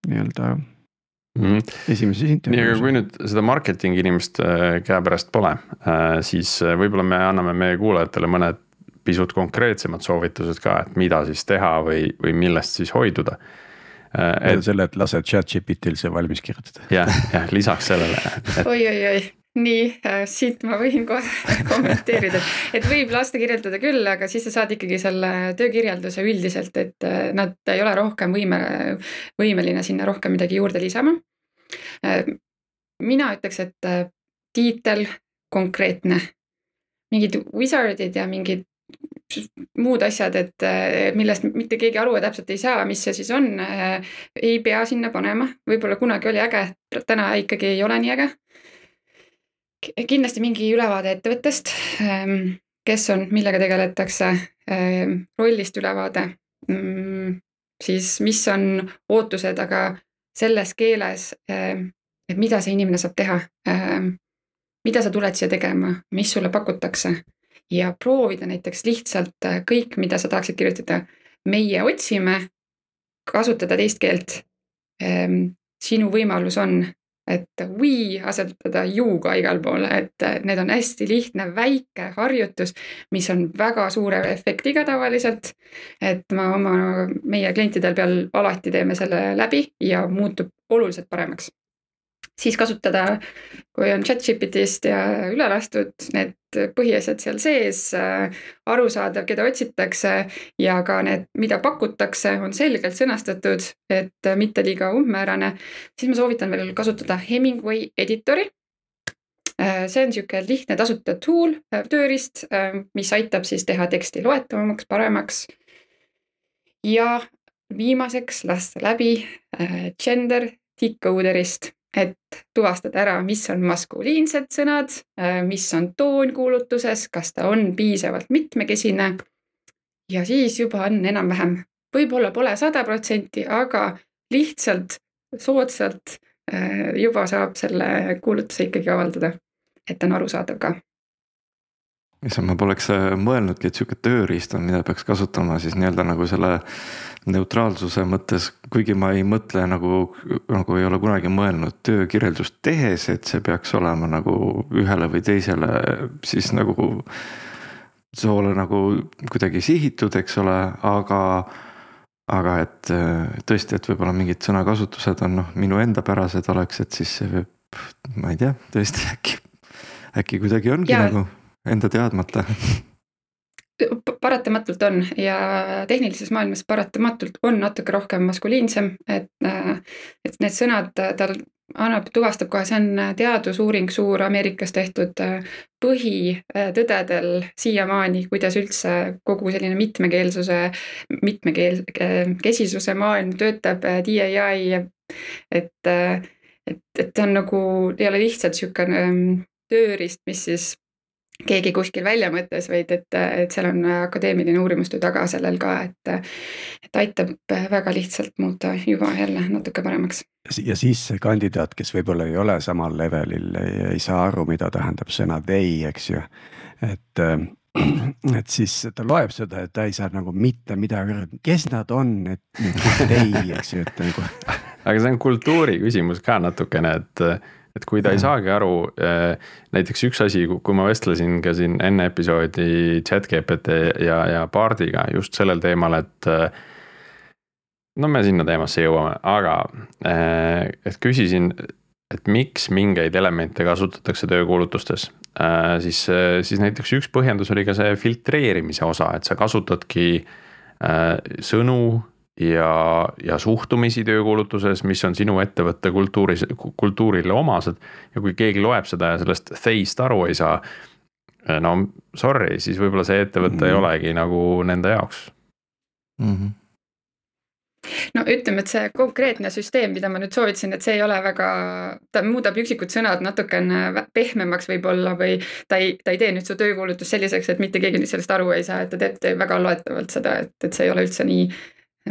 nii-öelda mm -hmm. esimeses intervjuus.
nii, aga kui nüüd seda marketingi inimest käepärast pole, siis võib-olla me anname meie kuulajatele mõned pisut konkreetsemad soovitused ka, et mida siis teha või, või millest siis hoiduda.
Et... selle, et lase chat GPT-l see valmis kirjutada.
jah, jah, lisaks sellele
et.... oi, oi, oi nii äh,, siit ma võin kohe kommenteerida, et võib lasta kirjeldada küll, aga siis sa saad ikkagi selle töökirjelduse üldiselt, et äh, nad ei ole rohkem võime, võimeline sinna rohkem midagi juurde lisama äh,. mina ütleks, et äh, tiitel konkreetne, mingid wizard'id ja mingid muud asjad, et äh, millest mitte keegi aru täpselt ei saa, mis see siis on, äh, ei pea sinna panema, võib-olla kunagi oli äge, täna ikkagi ei ole nii äge. Kindlasti mingi ülevaade ettevõttest, ähm, kes on, millega tegeletakse, ähm, rollist ülevaade, mm, siis mis on ootused, aga selles keeles, ähm, et mida see inimene saab teha, mida sa tuled siia tegema, mis sulle pakutakse ja proovida näiteks lihtsalt äh, kõik, mida sa tahaksid kirjutada. meie otsime, kasutada teist keelt. sinu võimalus on et we asetada you'ga igal pool, et need on hästi lihtne väike harjutus, mis on väga suure efektiga tavaliselt. et ma oma, meie klientidel peal alati teeme selle läbi ja muutub oluliselt paremaks siis kasutada, kui on chat-GPT-st ja üle lastud need põhiasjad seal sees, arusaadav, keda otsitakse ja ka need, mida pakutakse, on selgelt sõnastatud, et mitte liiga umbmäärane, siis ma soovitan veel kasutada Hemingway editori. See on niisugune lihtne tasuta tool, tööriist, mis aitab siis teha teksti loetavamaks, paremaks. ja viimaseks lasta läbi gender decoder'ist et tuvastada ära, mis on maskuliinsed sõnad, äh, mis on toon kuulutuses, kas ta on piisavalt mitmekesine. ja siis juba on enam-vähem, võib-olla pole sada protsenti, aga lihtsalt soodsalt äh, juba saab selle kuulutuse ikkagi avaldada, et on arusaadav ka
issand, ma poleks äh, mõelnudki, et sihuke tööriist on, mida peaks kasutama siis nii-öelda nagu selle neutraalsuse mõttes, kuigi ma ei mõtle nagu, nagu ei ole kunagi mõelnud töökirjeldust tehes, et see peaks olema nagu ühele või teisele siis nagu soole nagu kuidagi sihitud, eks ole, aga aga et tõesti, et võib-olla mingid sõnakasutused on noh, minu enda pärased oleks, et siis see võib, ma ei tea, tõesti äkki, äkki kuidagi ongi ja. nagu enda teadmata.
Paratamatult on ja tehnilises maailmas paratamatult on natuke rohkem maskuliinsem, et, et need sõnad tal annab, tuvastab kohe, see on teadusuuring suur Ameerikas tehtud põhitõdedel siiamaani, kuidas üldse kogu selline mitmekeelsuse, mitmekeel-, kesisuse maailm töötab, DAI, et, et, et ta on nagu, ei ole lihtsalt niisugune tööriist, mis siis keegi kuskil välja mõtles, vaid et, et seal on akadeemiline uurimustöö taga sellel ka, et, et aitab väga lihtsalt muuta juba jälle natuke paremaks.
ja siis see kandidaat, kes võib-olla ei ole samal levelil, ei saa aru, mida tähendab sõna they, eks ju. et, et siis ta loeb seda, et ta ei saa nagu mitte midagi aru, kes nad on, et they, eks ju, et nagu.
aga see on kultuuri küsimus ka natukene, et et kui ta ei saagi aru, äh, näiteks üks asi, kui ma vestlesin ka siin enne episoodi chat-GPT ja, ja Bardiga just sellel teemal, et. Äh, no me sinna teemasse jõuame, aga äh, et küsisin, et miks mingeid elemente kasutatakse töökuulutustes. siis, siis näiteks üks põhjendus oli ka see filtreerimise osa, et sa kasutadki sõnu ja, ja suhtumisi töökuulutuses, mis on sinu ettevõtte kultuuris, kultuurile omased. ja kui keegi loeb seda ja sellest theist aru ei saa, no sorry, siis võib-olla see ettevõte mm -hmm. ei mhm. olegi nagu nende jaoks mm. -hmm
no ütleme, et see konkreetne süsteem, mida ma nüüd soovitasin, et see ei ole väga, ta muudab üksikud sõnad natukene pehmemaks võib-olla või ta ei, ta ei tee nüüd su töökuulutust selliseks, et mitte keegi sellest aru ei saa, et ta teeb väga loetavalt seda, et, et see ei ole üldse nii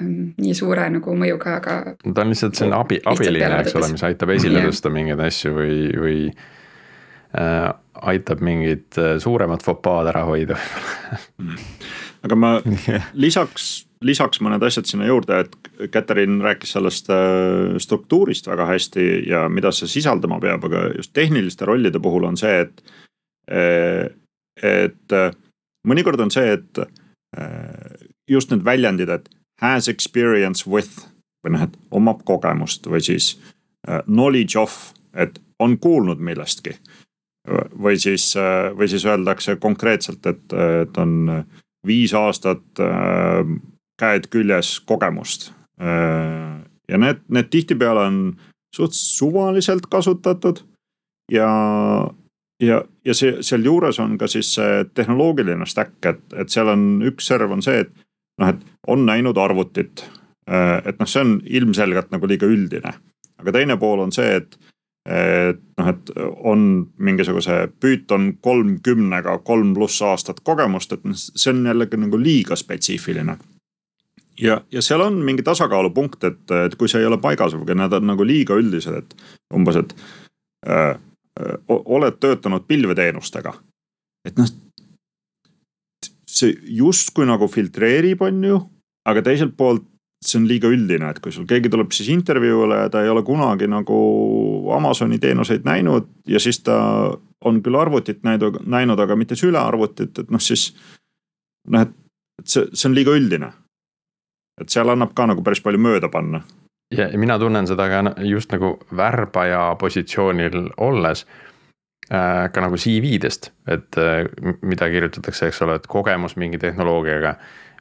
nii suure nagu mõjuga, aga.
ta on lihtsalt selline abi, abiline, eks ole, mis aitab esile tõsta mingeid asju või, või äh, aitab mingit äh, suuremat fopaad ära hoida
aga ma lisaks, lisaks mõned asjad sinna juurde, et Katariin rääkis sellest äh, struktuurist väga hästi ja mida see sisaldama peab, aga just tehniliste rollide puhul on see, et. Äh, et mõnikord on see, et just need väljendid, et has experience with või noh, et omab kogemust või siis uh, knowledge of, et on kuulnud millestki. või siis uh,, või siis öeldakse konkreetselt, et, et on viis aastat käed küljes kogemust ja need, need tihtipeale on suht suvaliselt kasutatud ja ja, ja see sealjuures on ka siis see tehnoloogiline stack, et, et seal on üks serv on see, et noh, et on näinud arvutit. Äh, et noh, see on ilmselgelt nagu liiga üldine, aga teine pool on see, et et noh, et on mingisuguse Python kolmkümnega kolm pluss aastat kogemust, et noh, see on jällegi nagu liiga spetsiifiline. ja, ja seal on mingi tasakaalupunkt, et, et kui see ei ole paigas või need on nagu liiga üldised, et umbes, et äh, oled töötanud pilveteenustega. et noh, see justkui nagu filtreerib, on ju, aga teiselt poolt see on liiga üldine, et kui sul keegi tuleb siis intervjuule ja ta ei ole kunagi nagu Amazoni teenuseid näinud ja siis ta on küll arvutit näinud, näinud, aga mitte sülearvutit, et noh, siis noh, et, et see, see on liiga üldine. et seal annab ka nagu päris palju mööda panna.
ja mina tunnen seda ka just nagu värbaja positsioonil olles Äh, ka nagu CV-dest, et äh, mida kirjutatakse, eks ole, et kogemus mingi tehnoloogiaga.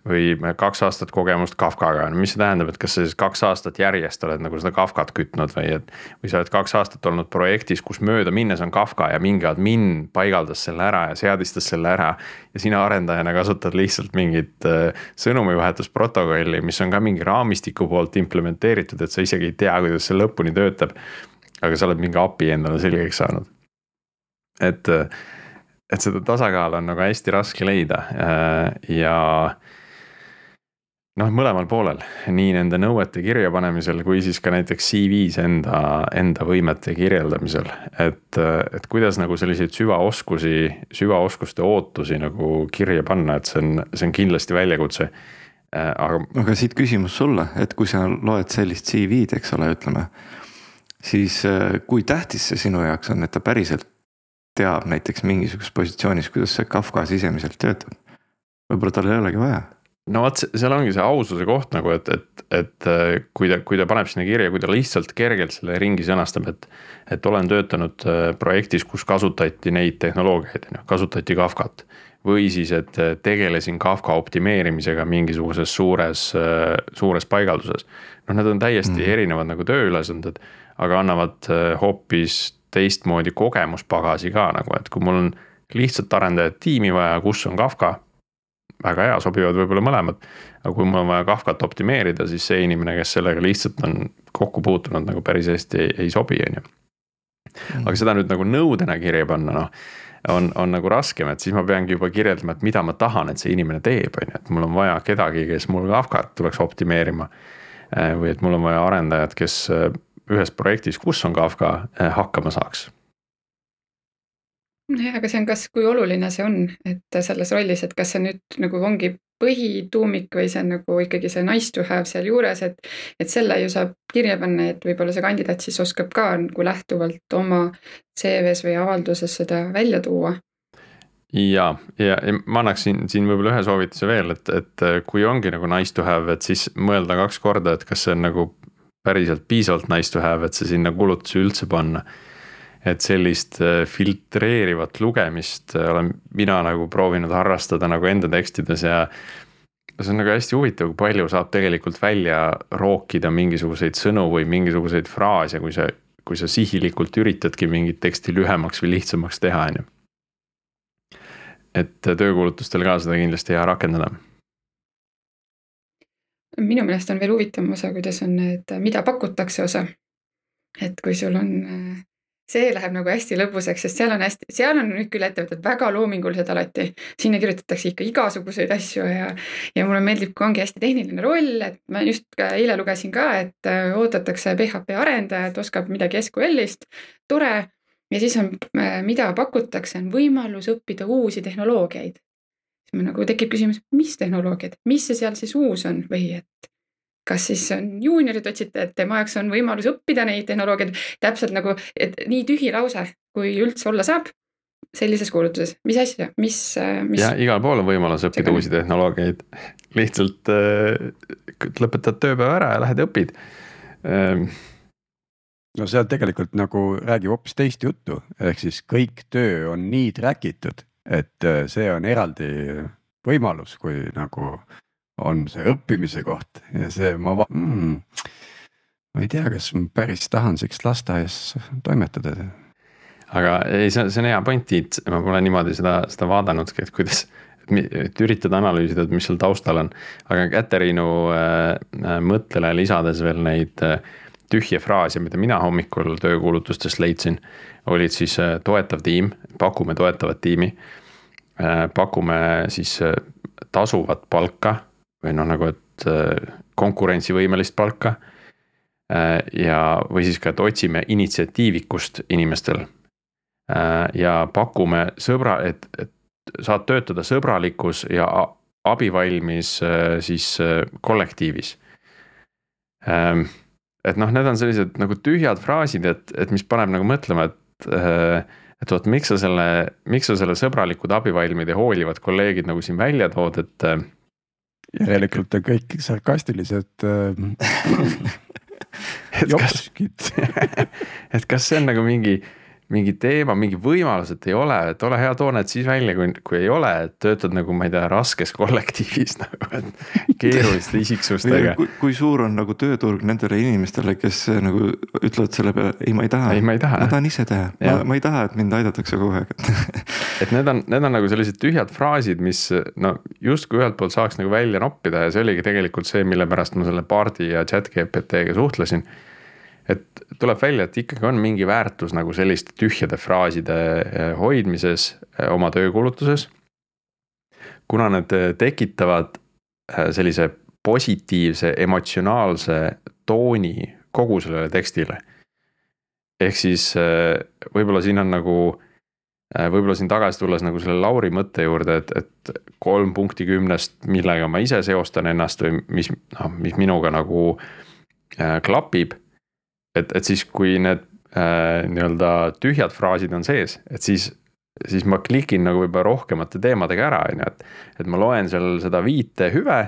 Või kaks aastat kogemust Kafkaga, no mis see tähendab, et kas sa siis kaks aastat järjest oled nagu seda Kafkat kütnud või et. või sa oled kaks aastat olnud projektis, kus möödaminnes on Kafka ja mingi admin paigaldas selle ära ja seadistas selle ära. ja sina arendajana kasutad lihtsalt mingit äh, sõnumivahetusprotokolli, mis on ka mingi raamistiku poolt implementeeritud, et sa isegi ei tea, kuidas see lõpuni töötab. aga sa oled mingi API endale selgeks saanud et, et seda tasakaalu on nagu hästi raske leida äh, ja noh, mõlemal poolel, nii nende nõuete kirjapanemisel kui siis ka näiteks CV-s enda, enda võimete kirjeldamisel. et, et kuidas nagu selliseid süvaoskusi, süvaoskuste ootusi nagu kirja panna, et see on, see on kindlasti väljakutse.
Aga. aga siit küsimus sulle, et kui sa loed sellist CV-d, eks ole, ütleme. siis kui tähtis see sinu jaoks on, et ta päriselt teab näiteks mingisuguses positsioonis, kuidas see Kafka sisemiselt töötab. võib-olla tal ei olegi vaja.
No vot, seal ongi see aususe koht nagu, et, et, et äh, kui ta, kui ta paneb sinna kirja, kui ta lihtsalt kergelt selle ringi sõnastab, et. et olen töötanud äh, projektis, kus kasutati neid tehnoloogiaid, on ju, kasutati Kafkat. või siis, et tegelesin Kafka optimeerimisega mingisuguses suures, suures paigalduses. noh, need on täiesti mm. erinevad nagu tööülesanded, aga annavad hoopis teistmoodi kogemuspagasi ka nagu, et kui mul on lihtsalt arendajat tiimi vaja, kus on Kafka. Väga hea, sobivad võib-olla mõlemad, aga kui mul on vaja Kafkat optimeerida, siis see inimene, kes sellega lihtsalt on kokku puutunud nagu päris hästi ei, ei sobi, on ju. aga seda nüüd nagu nõudena kirja panna, noh on, on nagu raskem, et siis ma peangi juba kirjeldama, et mida ma tahan, et see inimene teeb, on ju, et mul on vaja kedagi, kes mul Kafkat tuleks optimeerima. või et mul on vaja arendajat, kes ühes projektis, kus on Kafka, hakkama saaks
jah, aga see on, kas, kui oluline see on, et selles rollis, et kas see nüüd nagu ongi põhituumik või see on nagu ikkagi see nice to have sealjuures, et, et selle ju saab kirja panna, et võib-olla see kandidaat siis oskab ka nagu lähtuvalt oma CV-s või avalduses seda välja tuua.
Ja, ja ma annaksin siin võib-olla ühe soovituse veel, et, et kui ongi nagu nice to have, et siis mõelda kaks korda, et kas see on nagu päriselt piisavalt nice to have, et see sinna kulutusi üldse panna et sellist äh, filtreerivat lugemist äh, olen mina nagu proovinud harrastada nagu enda tekstides ja. see on nagu hästi huvitav, kui palju saab tegelikult välja rookida mingisuguseid sõnu või mingisuguseid fraase, kui sa, kui sa sihilikult üritadki mingit teksti lühemaks või lihtsamaks teha, on ju. et töökuulutustel ka seda kindlasti hea rakendada
minu meelest on veel huvitavam osa, kuidas on need, mida pakutakse osa. et kui sul on äh, see läheb nagu hästi lõbusaks, sest seal on hästi, seal on nüüd küll ettevõtted väga loomingulised alati. sinna kirjutatakse ikka igasuguseid asju ja, ja mulle meeldib, kui ongi hästi tehniline roll, et ma just eile lugesin ka, et äh, oodatakse PHP arendajat, oskab midagi SQL-ist, tore. ja siis on, äh, mida pakutakse, on võimalus õppida uusi tehnoloogiaid. siis mul nagu tekib küsimus, mis tehnoloogiad, mis see seal siis uus on või et kas siis on juuniorid otsite, et tema jaoks on võimalus õppida neid tehnoloogiaid. Täpselt nagu, et nii tühi lause, kui üldse olla saab sellises kuulutuses, mis asja, mis, mis.
ja igal pool on võimalus õppida uusi tehnoloogiaid, lihtsalt äh, lõpetad tööpäeva ära ja lähed ja õpid. Ähm.
no on tegelikult nagu räägib hoopis teist juttu, ehk siis kõik töö on nii track itud, et äh, see on eraldi võimalus, kui nagu on see õppimise koht ja see ma mm,, ma ei tea, kas ma päris tahan siukest lasteaias toimetada.
aga ei, see, see on hea point, Tiit, ma pole niimoodi seda, seda vaadanudki, et kuidas, et üritada analüüsida, et mis seal taustal on. aga Käterinu äh, äh, mõttele lisades veel neid äh, tühje fraase, mida mina hommikul töökuulutustest leidsin, olid siis äh, toetav tiim, pakume toetavat tiimi äh,. pakume siis äh, tasuvat palka või noh, nagu et äh, konkurentsivõimelist palka. Äh, ja, või siis ka, et otsime initsiatiivikust inimestel. Äh, ja pakume sõbra, et, et saad töötada sõbralikus ja abivalmis siis kollektiivis. Ähm, et noh, need on sellised nagu tühjad fraasid, et, et mis paneb nagu mõtlema, et et vot miks sa selle, miks sa selle sõbralikud, abivalmid ja hoolivad kolleegid nagu siin välja tood, et
järelikult on kõik sarkastilised äh,
jopskid et kas see on nagu mingi mingi teema, mingi võimalus, et ei ole, et ole hea, too need siis välja, kui, kui ei ole, et töötad nagu ma ei tea, raskes kollektiivis nagu, et keeruliste isiksustega.
Kui, kui suur on nagu tööturg nendele inimestele, kes äh, nagu ütlevad selle peale, ei, ma ei taha.
ei, ma ei taha.
ma tahan ise teha, ma, ma ei taha, et mind aidatakse kogu aeg
et need on, need on nagu sellised tühjad fraasid, mis no justkui ühelt poolt saaks nagu välja noppida ja see oligi tegelikult see, mille pärast ma selle Bardi ja chat GPT-ga suhtlesin et tuleb välja, et ikkagi on mingi väärtus nagu selliste tühjade fraaside eh, hoidmises eh, oma töökulutuses. kuna need eh, tekitavad sellise positiivse emotsionaalse tooni kogu sellele tekstile. ehk siis võib-olla siin on nagu, võib-olla siin tagasi tulles nagu selle Lauri mõtte juurde, et, et kolm punkti kümnest, millega ma ise seostan ennast või mis noh, mis minuga nagu klapib et, et siis, kui need äh, nii-öelda tühjad fraasid on sees, et siis, siis ma klikin nagu võib-olla rohkemate teemadega ära, on ju, et. et ma loen seal seda viite hüve.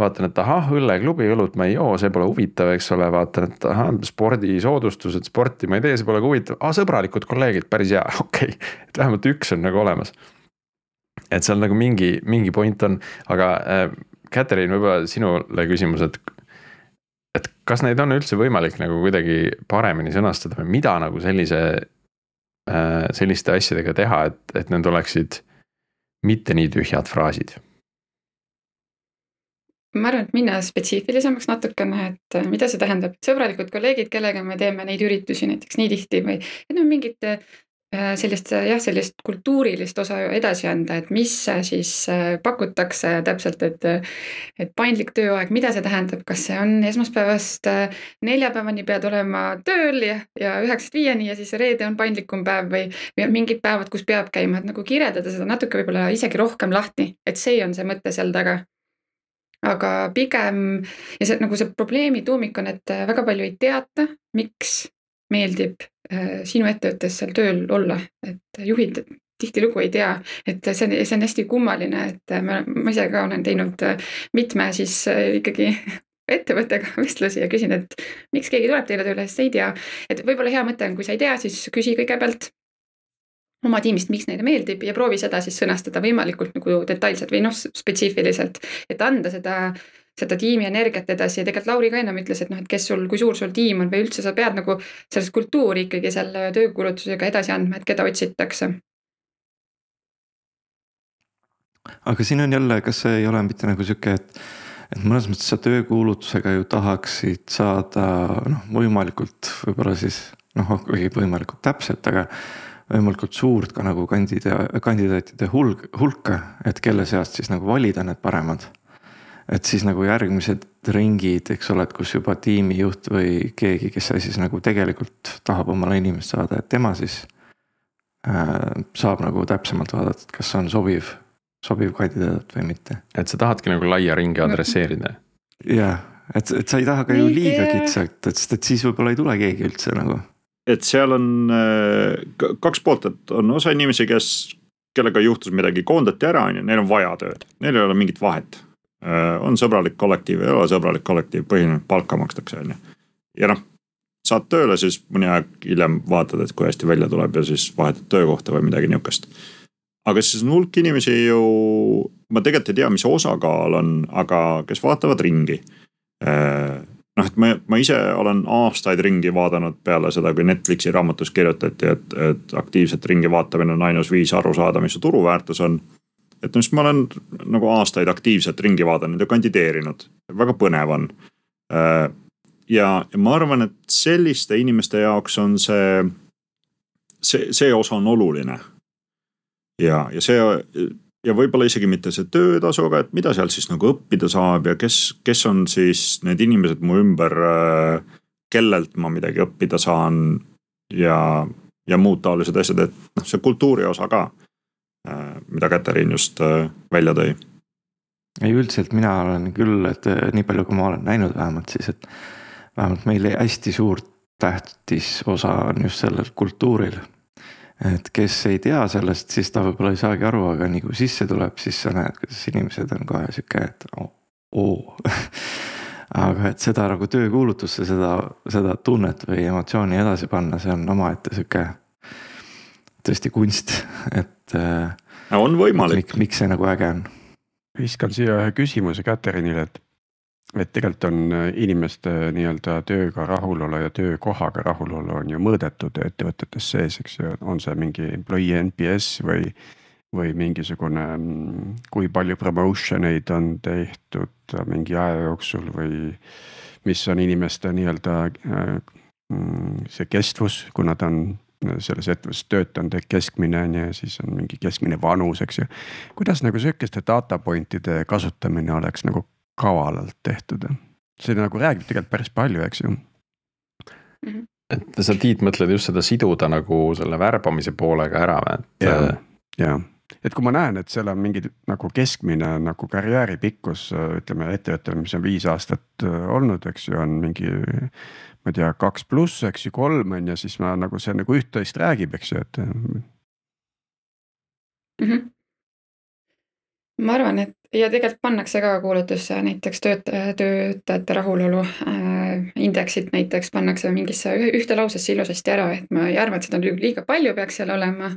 vaatan, et ahah, õlleklubi õlut ma ei joo, see pole huvitav, eks ole, vaatan, et ahah, spordisoodustused, sporti ma ei tee, see pole ka huvitav, aa sõbralikud kolleegid, päris hea, okei okay., et vähemalt üks on nagu olemas et seal nagu mingi, mingi point on, aga äh, Katariin, võib-olla sinule küsimus, et et kas neid on üldse võimalik nagu kuidagi paremini sõnastada või mida nagu sellise, äh, selliste asjadega teha, et, et need oleksid mitte nii tühjad fraasid?
ma arvan, et minna spetsiifilisemaks natukene, et äh, mida see tähendab, sõbralikud kolleegid, kellega me teeme neid üritusi näiteks nii tihti või et noh, mingid sellist jah, sellist kultuurilist osa edasi anda, et mis siis äh, pakutakse täpselt, et et paindlik tööaeg, mida see tähendab, kas see on esmaspäevast äh, neljapäevani pead olema tööl ja, ja üheksast viieni ja siis reede on paindlikum päev või, või on mingid päevad, kus peab käima, et nagu kirjeldada seda natuke võib-olla isegi rohkem lahti, et see on see mõte seal taga. Aga pigem ja see nagu see probleemi tuumik on, et väga palju ei teata, miks meeldib äh, sinu ettevõttes seal tööl olla, et juhid tihtilugu ei tea, et see on, see on hästi kummaline, et ma, ma ise ka olen teinud äh, mitme siis äh, ikkagi ettevõttega vestlusi ja küsin, et miks keegi tuleb teile tööle, sest ei tea. et võib-olla hea mõte on, kui sa ei tea, siis küsi kõigepealt oma tiimist, miks neile meeldib ja proovi seda siis sõnastada võimalikult nagu detailselt või noh, spetsiifiliselt, et anda seda seda tiimi energiat edasi ja tegelikult Lauri ka ennem ütles, et noh, et kes sul, kui suur sul tiim on või üldse sa pead nagu sellest kultuuri ikkagi selle töökuulutusega edasi andma, et keda otsitakse.
aga siin on jälle, kas see ei ole mitte nagu sihuke, et, et mõnes mõttes sa töökuulutusega ju tahaksid saada noh, võimalikult võib-olla siis noh, okei, võimalikult täpselt, aga võimalikult suurt ka nagu kandida-, kandidaatide hulk, hulka, et kelle seast siis nagu valida need paremad et siis nagu järgmised ringid, eks ole, et kus juba tiimijuht või keegi, kes siis nagu tegelikult tahab omale inimest saada, et tema siis äh, saab nagu täpsemalt vaadata, et kas on sobiv, sobiv kandidaat või mitte.
et sa tahadki nagu laia ringi adresseerida.
jah, et, et sa ei taha ka ju liiga kitsalt, et sest et siis võib-olla ei tule keegi üldse nagu.
et seal on äh, kaks poolt, et on osa inimesi, kes, kellega juhtus midagi, koondati ära, on ju, neil on vaja tööd, neil ei ole mingit vahet on sõbralik kollektiiv, ei ole sõbralik kollektiiv, põhiline palka makstakse, on ju. ja noh, saad tööle, siis mõni aeg hiljem vaatad, et kui hästi välja tuleb ja siis vahetad töökohta või midagi nihukest. aga siis on hulk inimesi ju, ma tegelikult ei tea, mis osakaal on, aga kes vaatavad ringi. Äh, noh, et ma, ma ise olen aastaid ringi vaadanud peale seda, kui Netflixi raamatus kirjutati, et, et aktiivselt ringi vaatamine on ainus viis aru saada, mis su turuväärtus on et noh, siis ma olen nagu aastaid aktiivselt ringi vaadanud ja kandideerinud, väga põnev on. Ja, ja ma arvan, et selliste inimeste jaoks on see, see, see osa on oluline. ja, ja see ja võib-olla isegi mitte see töötasu, aga et mida seal siis nagu õppida saab ja kes, kes on siis need inimesed mu ümber, kellelt ma midagi õppida saan ja, ja muud taolised asjad, et noh, see kultuuri osa ka mida Katariin just äh, välja tõi.
ei üldiselt mina olen küll, et äh, nii palju, kui ma olen näinud vähemalt siis, et vähemalt meil hästi suur tähtis osa on just sellel kultuuril. et kes ei tea sellest, siis ta võib-olla ei saagi aru, aga nii kui sisse tuleb, siis sa näed, kuidas inimesed on kohe sihuke, et oo, oo. aga et seda nagu töökuulutusse seda, seda tunnet või emotsiooni edasi panna, see on omaette sihuke tõesti kunst, et.
Äh, on võimalik.
miks see nagu äge on?
viskan siia ühe küsimuse Katerinile, et, et tegelikult on äh, inimeste nii-öelda tööga rahulolu ja töökohaga rahulolu on ju mõõdetud ettevõtetes sees, eks ju, on see mingi employee NPS või. või mingisugune, mm, kui palju promotion eid on tehtud mingi aja jooksul või mis on inimeste nii-öelda äh, mm, see kestvus, kuna ta on selles ettevõttes töötanud, ehk keskmine on ju ja siis on mingi keskmine vanus, eks ju. kuidas nagu sihukeste data point'ide kasutamine oleks nagu kavalalt tehtud? see nagu räägib tegelikult päris palju, eks ju mm.
-hmm. et sa Tiit mõtled just seda siduda nagu selle värbamise poolega ära või, et.
ja, ja et kui ma näen, et seal on mingi nagu keskmine nagu karjääri pikkus, ütleme ettevõttel, mis on viis aastat olnud, eks ju, on mingi ma ei tea, kaks pluss, eks ju, kolm on ju, siis ma nagu see nagu üht-teist räägib, eks ju, et mm.
-hmm. ma arvan, et ja tegelikult pannakse ka kuulutusse näiteks töötaja, töötajate rahulolu äh, indeksit näiteks pannakse mingisse ühte lausesse ilusasti ära, et ma ei arva, et seda liiga palju peaks seal olema.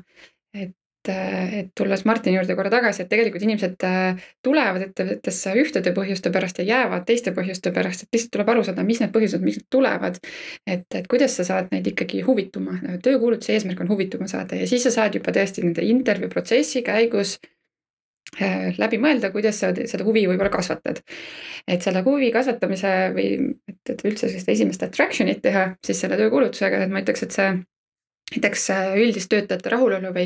et et, et tulles Martini juurde korra tagasi, et tegelikult inimesed äh, tulevad ettevõttesse ühtede põhjuste pärast ja jäävad teiste põhjuste pärast, et lihtsalt tuleb aru saada, mis need põhjused, miks nad tulevad. et, et kuidas sa saad neid ikkagi huvituma, töökuulutuse eesmärk on huvituma saada ja siis sa saad juba tõesti nende intervjuu protsessi käigus äh, läbi mõelda, kuidas sa seda huvi võib-olla kasvatad. et selle huvi kasvatamise või et, et üldse sellist esimest attraction'it teha, siis selle töökuulutusega, et ma ütleks, et see näiteks äh, üldist töötajate rahulolu või,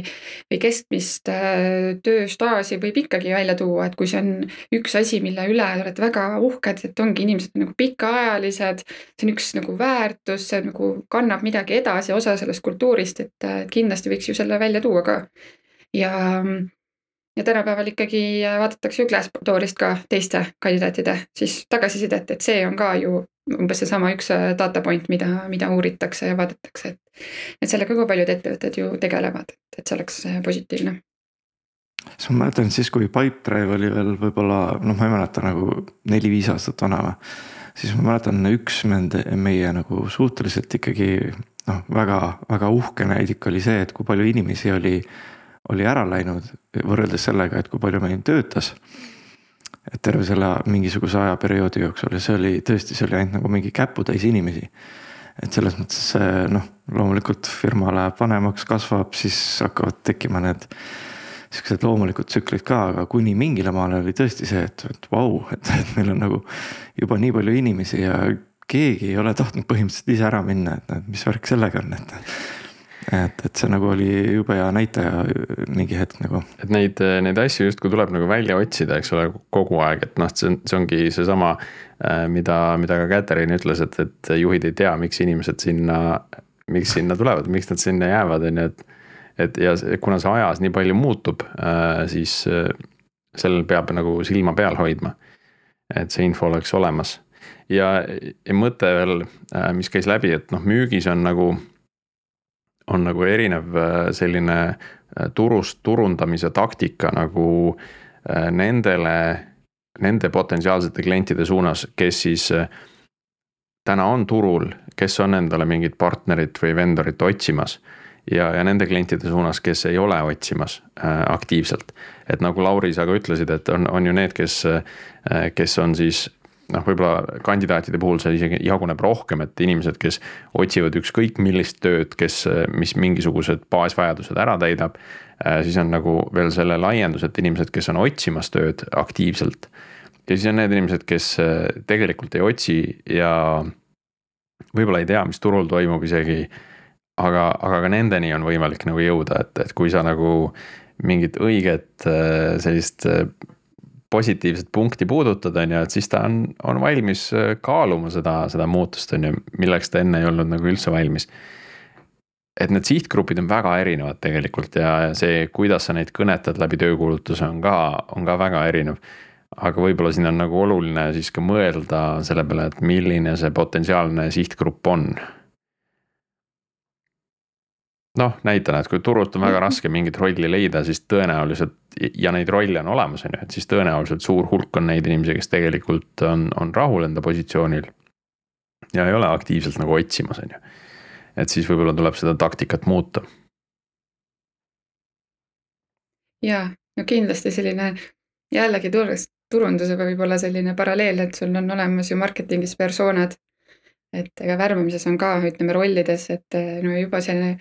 või keskmist äh, tööstaaži võib ikkagi välja tuua, et kui see on üks asi, mille üle oled väga uhked, et ongi inimesed nagu pikaajalised. see on üks nagu väärtus, see nagu kannab midagi edasi, osa sellest kultuurist, et kindlasti võiks ju selle välja tuua ka. ja, ja tänapäeval ikkagi vaadatakse ju Glassdoorist ka teiste kandidaatide siis tagasisidet, et see on ka ju umbes seesama üks äh, data point, mida, mida uuritakse ja vaadatakse, et. et sellega ka paljud ettevõtted ju tegelevad, et see oleks äh, positiivne.
siis ma mäletan siis, kui Pipedrive oli veel võib-olla noh, ma ei mäleta nagu neli-viis aastat vana või. siis ma mäletan üks nende meie nagu suhteliselt ikkagi noh, väga-väga uhke näidik oli see, et kui palju inimesi oli, oli ära läinud võrreldes sellega, et kui palju meil töötas et terve selle mingisuguse ajaperioodi jooksul ja see oli tõesti, see oli ainult nagu mingi käputäis inimesi. et selles mõttes noh, loomulikult firma läheb vanemaks, kasvab, siis hakkavad tekkima need siuksed loomulikud tsüklid ka, aga kuni mingile maale oli tõesti see, et, et vau, et meil on nagu juba nii palju inimesi ja keegi ei ole tahtnud põhimõtteliselt ise ära minna, et mis värk sellega on, et et, et see nagu oli jube hea näitaja mingi hetk nagu.
et neid, neid asju justkui tuleb nagu välja otsida, eks ole, kogu aeg, et noh, see on, see ongi seesama, äh, mida, mida ka Katariin ütles, et, et juhid ei tea, miks inimesed sinna, miks sinna tulevad, miks nad sinna jäävad, on ju, et. et ja kuna see ajas nii palju muutub, äh, siis äh, sellel peab nagu silma peal hoidma. et see info oleks olemas ja, ja mõte veel, mis käis läbi, et noh, müügis on nagu on nagu erinev äh, selline äh, turust turundamise taktika nagu äh, nendele, nende potentsiaalsete klientide suunas, kes siis täna on turul, kes on endale mingit partnerit või vendorit otsimas. ja, ja nende klientide suunas, kes ei ole otsimas äh, aktiivselt. et nagu Lauri, sa ka ütlesid, et on, on ju need, kes äh,, kes on siis noh, võib-olla kandidaatide puhul see isegi jaguneb rohkem, et inimesed, kes otsivad ükskõik millist tööd, kes, mis mingisugused baasvajadused ära täidab. Äh, siis on nagu veel selle laiendus, et inimesed, kes on otsimas tööd aktiivselt. ja siis on need inimesed, kes äh, tegelikult ei otsi ja võib-olla ei tea, mis turul toimub isegi. aga, aga ka nendeni on võimalik nagu jõuda, et, et kui sa nagu mingit õiget äh, sellist positiivset punkti puudutada, on ju, et siis ta on, on valmis äh, kaaluma seda, seda muutust, on ju, milleks ta enne ei olnud nagu üldse valmis. et need sihtgrupid on väga erinevad tegelikult ja see, kuidas sa neid kõnetad läbi töökuulutuse on ka, on ka väga erinev. aga võib-olla siin on nagu oluline siis ka mõelda selle peale, et milline see potentsiaalne sihtgrupp on noh, näitena, et kui turult on väga raske mingit rolli leida, siis tõenäoliselt ja neid rolle on olemas, on ju, et siis tõenäoliselt suur hulk on neid inimesi, kes tegelikult on, on rahul enda positsioonil. ja ei ole aktiivselt nagu otsimas, on ju. et siis võib-olla tuleb seda taktikat muuta.
ja, no kindlasti selline jällegi turundusega võib-olla selline paralleel, et sul on olemas ju marketingis persoonad. et ega värbamises on ka, ütleme rollides, et no juba selline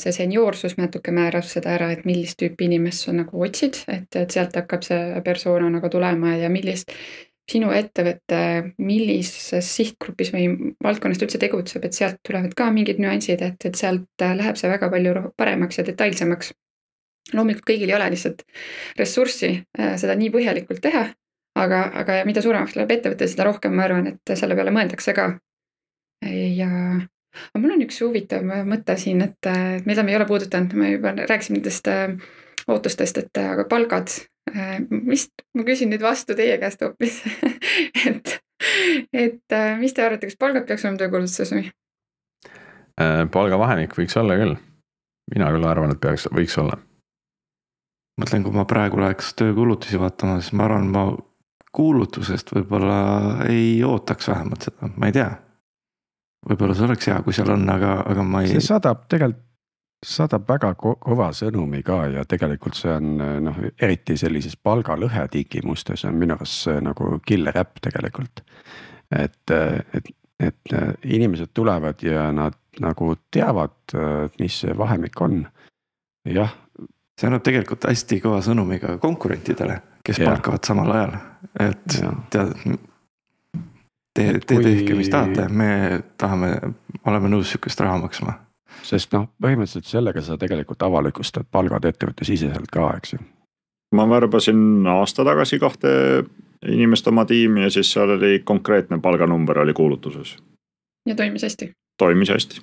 see seniorsus natuke määrab seda ära, et millist tüüpi inimest sa nagu otsid, et, et sealt hakkab see persona nagu tulema ja millist sinu ettevõte, millises sihtgrupis või valdkonnas ta üldse tegutseb, et sealt tulevad ka mingid nüansid, et, et sealt läheb see väga palju paremaks ja detailsemaks. loomulikult kõigil ei ole lihtsalt ressurssi äh, seda nii põhjalikult teha, aga, aga mida suuremaks läheb ettevõte, seda rohkem ma arvan, et selle peale mõeldakse ka. ja aga mul on üks huvitav mõte siin, et mida me ei ole puudutanud, me juba rääkisime nendest äh, ootustest, et äh, aga palgad, äh, mis, ma küsin nüüd vastu teie käest hoopis et, et mis te arvate, kas palgad peaks olema töökuulutuses või?
palgavahemik võiks olla küll, mina küll arvan, et peaks, võiks olla.
mõtlen, kui ma praegu läheks töökuulutusi vaatama, siis ma arvan, ma kuulutusest võib-olla ei ootaks vähemalt seda, ma ei tea võib-olla see oleks hea, kui seal on, aga, aga ma ei.
see saadab tegelikult saadab väga kõva sõnumi ka ja tegelikult see on noh, eriti sellises palgalõhe tingimustes on minu arust see nagu killer äpp tegelikult. et, et, et inimesed tulevad ja nad nagu teavad, mis see vahemik on. jah.
see annab tegelikult hästi kõva sõnumi ka konkurentidele, kes ja. palkavad samal ajal, et ja. tead te, te tehke, mis tahate, me tahame, oleme nõus sihukest raha maksma
sest noh, põhimõtteliselt sellega sa tegelikult avalikustad palgad ettevõttesiseselt ka, eks ju.
ma värbasin aasta tagasi kahte inimest oma tiimi ja siis seal oli konkreetne palganumber oli kuulutuses.
ja toimis hästi?
toimis hästi.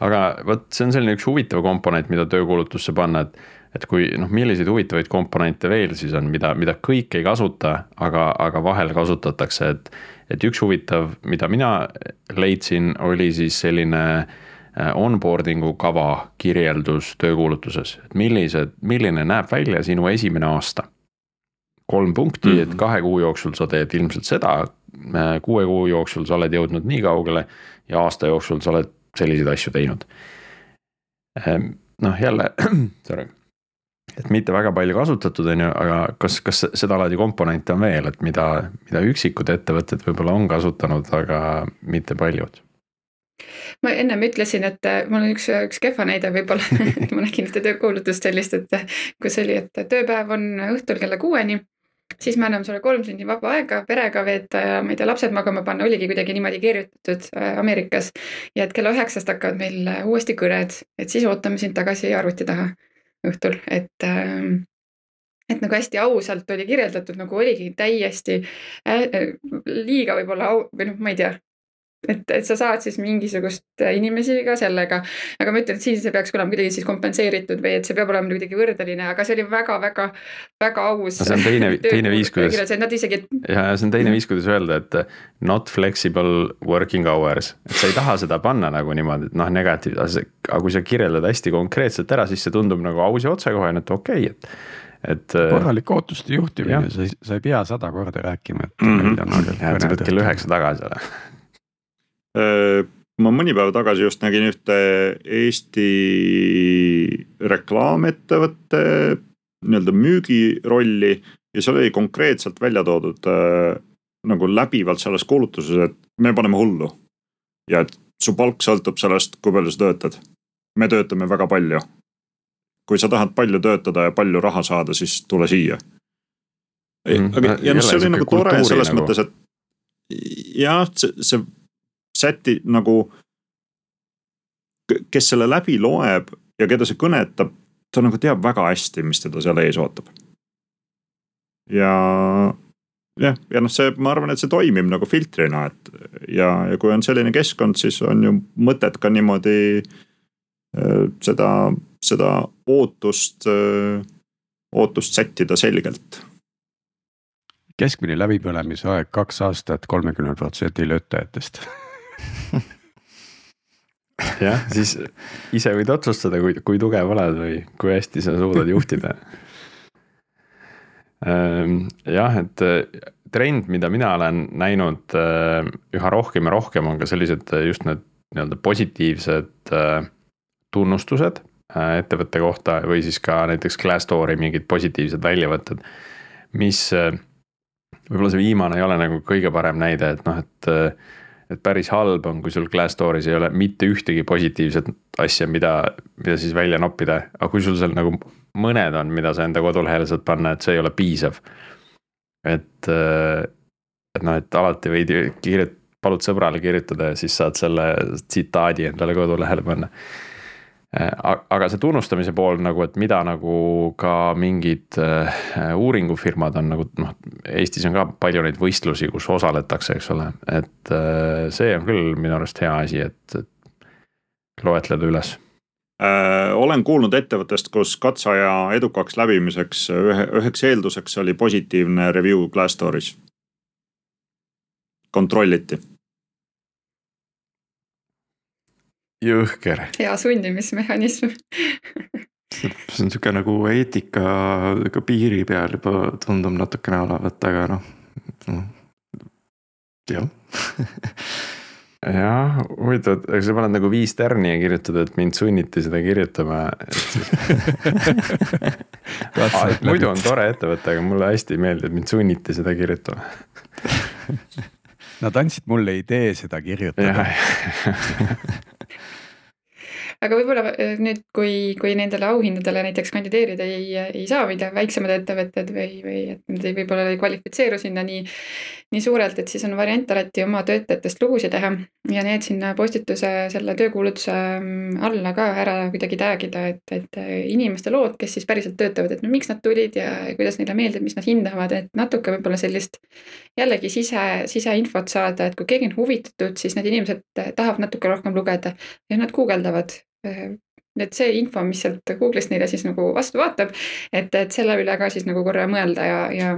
aga vot see on selline üks huvitav komponent, mida töökuulutusse panna, et et kui noh, milliseid huvitavaid komponente veel siis on, mida, mida kõik ei kasuta, aga, aga vahel kasutatakse, et et üks huvitav, mida mina leidsin, oli siis selline äh, onboarding'u kava kirjeldus töökuulutuses, et millised, milline näeb välja sinu esimene aasta. kolm punkti mm, -hmm. et mhm. kahe kuu jooksul sa teed ilmselt seda, äh, kuue kuu jooksul sa oled jõudnud nii kaugele ja aasta jooksul sa oled selliseid asju teinud. Ehm, noh, jälle, sorry et mitte väga palju kasutatud, on ju, aga kas, kas sedalaadi komponente on veel, et mida, mida üksikud ettevõtted võib-olla on kasutanud, aga mitte paljud?
ma ennem ütlesin, et äh, mul on üks, üks kehva näide võib-olla ma nägin ühte töökuulutust sellist, et kus oli, et tööpäev on õhtul kella kuueni siis me anname sulle kolm tundi vaba aega perega veeta ja ma ei tea, lapsed magama panna, oligi kuidagi niimoodi kirjutatud äh, Ameerikas. ja et kella üheksast hakkavad meil uuesti kõned, et siis ootame sind tagasi arvuti taha õhtul, et ähm, et nagu hästi ausalt oli kirjeldatud, nagu oligi täiesti äh, äh, liiga võib-olla au või noh, ma ei tea, et, et sa saad siis mingisugust inimesi ka sellega, aga ma ütlen, et siis see peaks olema kuidagi siis kompenseeritud või et see peab olema kuidagi võrdeline, aga see oli väga-väga, väga aus
no. see on teine, teine viis, kuidas.
Nad isegi.
ja, ja see on teine viis, kuidas öelda, et not flexible working hours, et sa ei taha seda panna nagu niimoodi, et noh, negatiivne, aga kui sa kirjeldad hästi konkreetselt ära, siis see tundub nagu aus ja otsekohene, et okei okay,, et et.
korralik ootuste juhtimine, sa ei, sa ei pea sada korda rääkima, et
mm. -hmm. sa pead kell üheksa tagasi olema
ma mõni päev tagasi just nägin ühte Eesti reklaamettevõtte nii-öelda müügirolli ja seal oli konkreetselt välja toodud äh, nagu läbivalt selles kuulutuses, et me paneme hullu. ja et su palk sõltub sellest, kui palju sa töötad. me töötame väga palju. kui sa tahad palju töötada ja palju raha saada, siis tule siia mm,. aga ja noh, see oli nagu tore selles nagu... mõttes, et jah, see, see säti nagu. kes selle läbi loeb ja keda see kõnetab, ta nagu teab väga hästi, mis teda seal ees ootab. ja jah, ja noh, see, ma arvan, et see toimib nagu filtrina, et ja, ja kui on selline keskkond, siis on ju mõtet ka niimoodi äh, seda, seda ootust, äh, ootust sättida selgelt
keskmine läbipõlemise aeg kaks aastat kolmekümnel protsendil töötajatest
jah, siis ise võid otsustada, kui, kui tugev oled või kui hästi sa suudad juhtida. Ehm, jah, et äh, trend, mida mina olen näinud äh, üha rohkem ja rohkem, on ka sellised äh, just need nii-öelda positiivsed tunnustused ettevõtte kohta või siis ka näiteks Glassdoori mingid positiivsed väljavõtted. mis, võib-olla see viimane ei ole nagu kõige parem näide, et noh, et et päris halb on, kui sul Glassdooris ei ole mitte ühtegi positiivset asja, mida, mida siis välja noppida, aga kui sul seal nagu mõned on, mida sa enda kodulehele saad panna, et see ei ole piisav. et, et noh, et alati võid kirjut-, palud sõbrale kirjutada ja siis saad selle tsitaadi endale kodulehele panna Äh, aga see tunnustamise pool nagu, et mida nagu ka mingid äh, uuringufirmad on nagu noh, Eestis on ka palju neid võistlusi, kus osaletakse, eks ole, et äh, see on küll minu arust hea asi, et, et loetleda üles
äh,. olen kuulnud ettevõttest, kus katseaja edukaks läbimiseks ühe, üheks eelduseks oli positiivne review Glassdooris. kontrolliti
jõhker.
hea sundimismehhanism
see on sihuke nagu eetika ka piiri peal juba tundub natukene olevat, aga noh no,, jah
jah, huvitav, aga sa paned nagu viis tärni ja kirjutad, et mind sunniti seda kirjutama, et muidu on tore ettevõte, aga mulle hästi ei meeldi, et mind sunniti seda kirjutama.
Nad andsid mulle idee seda kirjutada.
aga võib-olla äh, nüüd, kui, kui nendele auhindadele näiteks kandideerida ei, ei saa, mida väiksemad ettevõtted või, või et nad võib-olla ei kvalifitseeru sinna nii, nii suurelt, et siis on variant alati oma töötajatest lugusid teha. Ja need sinna postituse selle töökuulutuse mm, alla ka ära kuidagi tag ida, et, et inimeste lood, kes siis päriselt töötavad, et no miks nad tulid ja kuidas neile meeldib, mis nad hindavad, et natuke võib-olla sellist jällegi sise, siseinfot saada, et kui keegi on huvitatud, siis need inimesed tahavad natuke rohkem lugeda ja nad guugeldavad. Äh, et see info, mis sealt Google'ist neile siis nagu vastu vaatab, et, et selle üle ka siis nagu korra mõelda ja, ja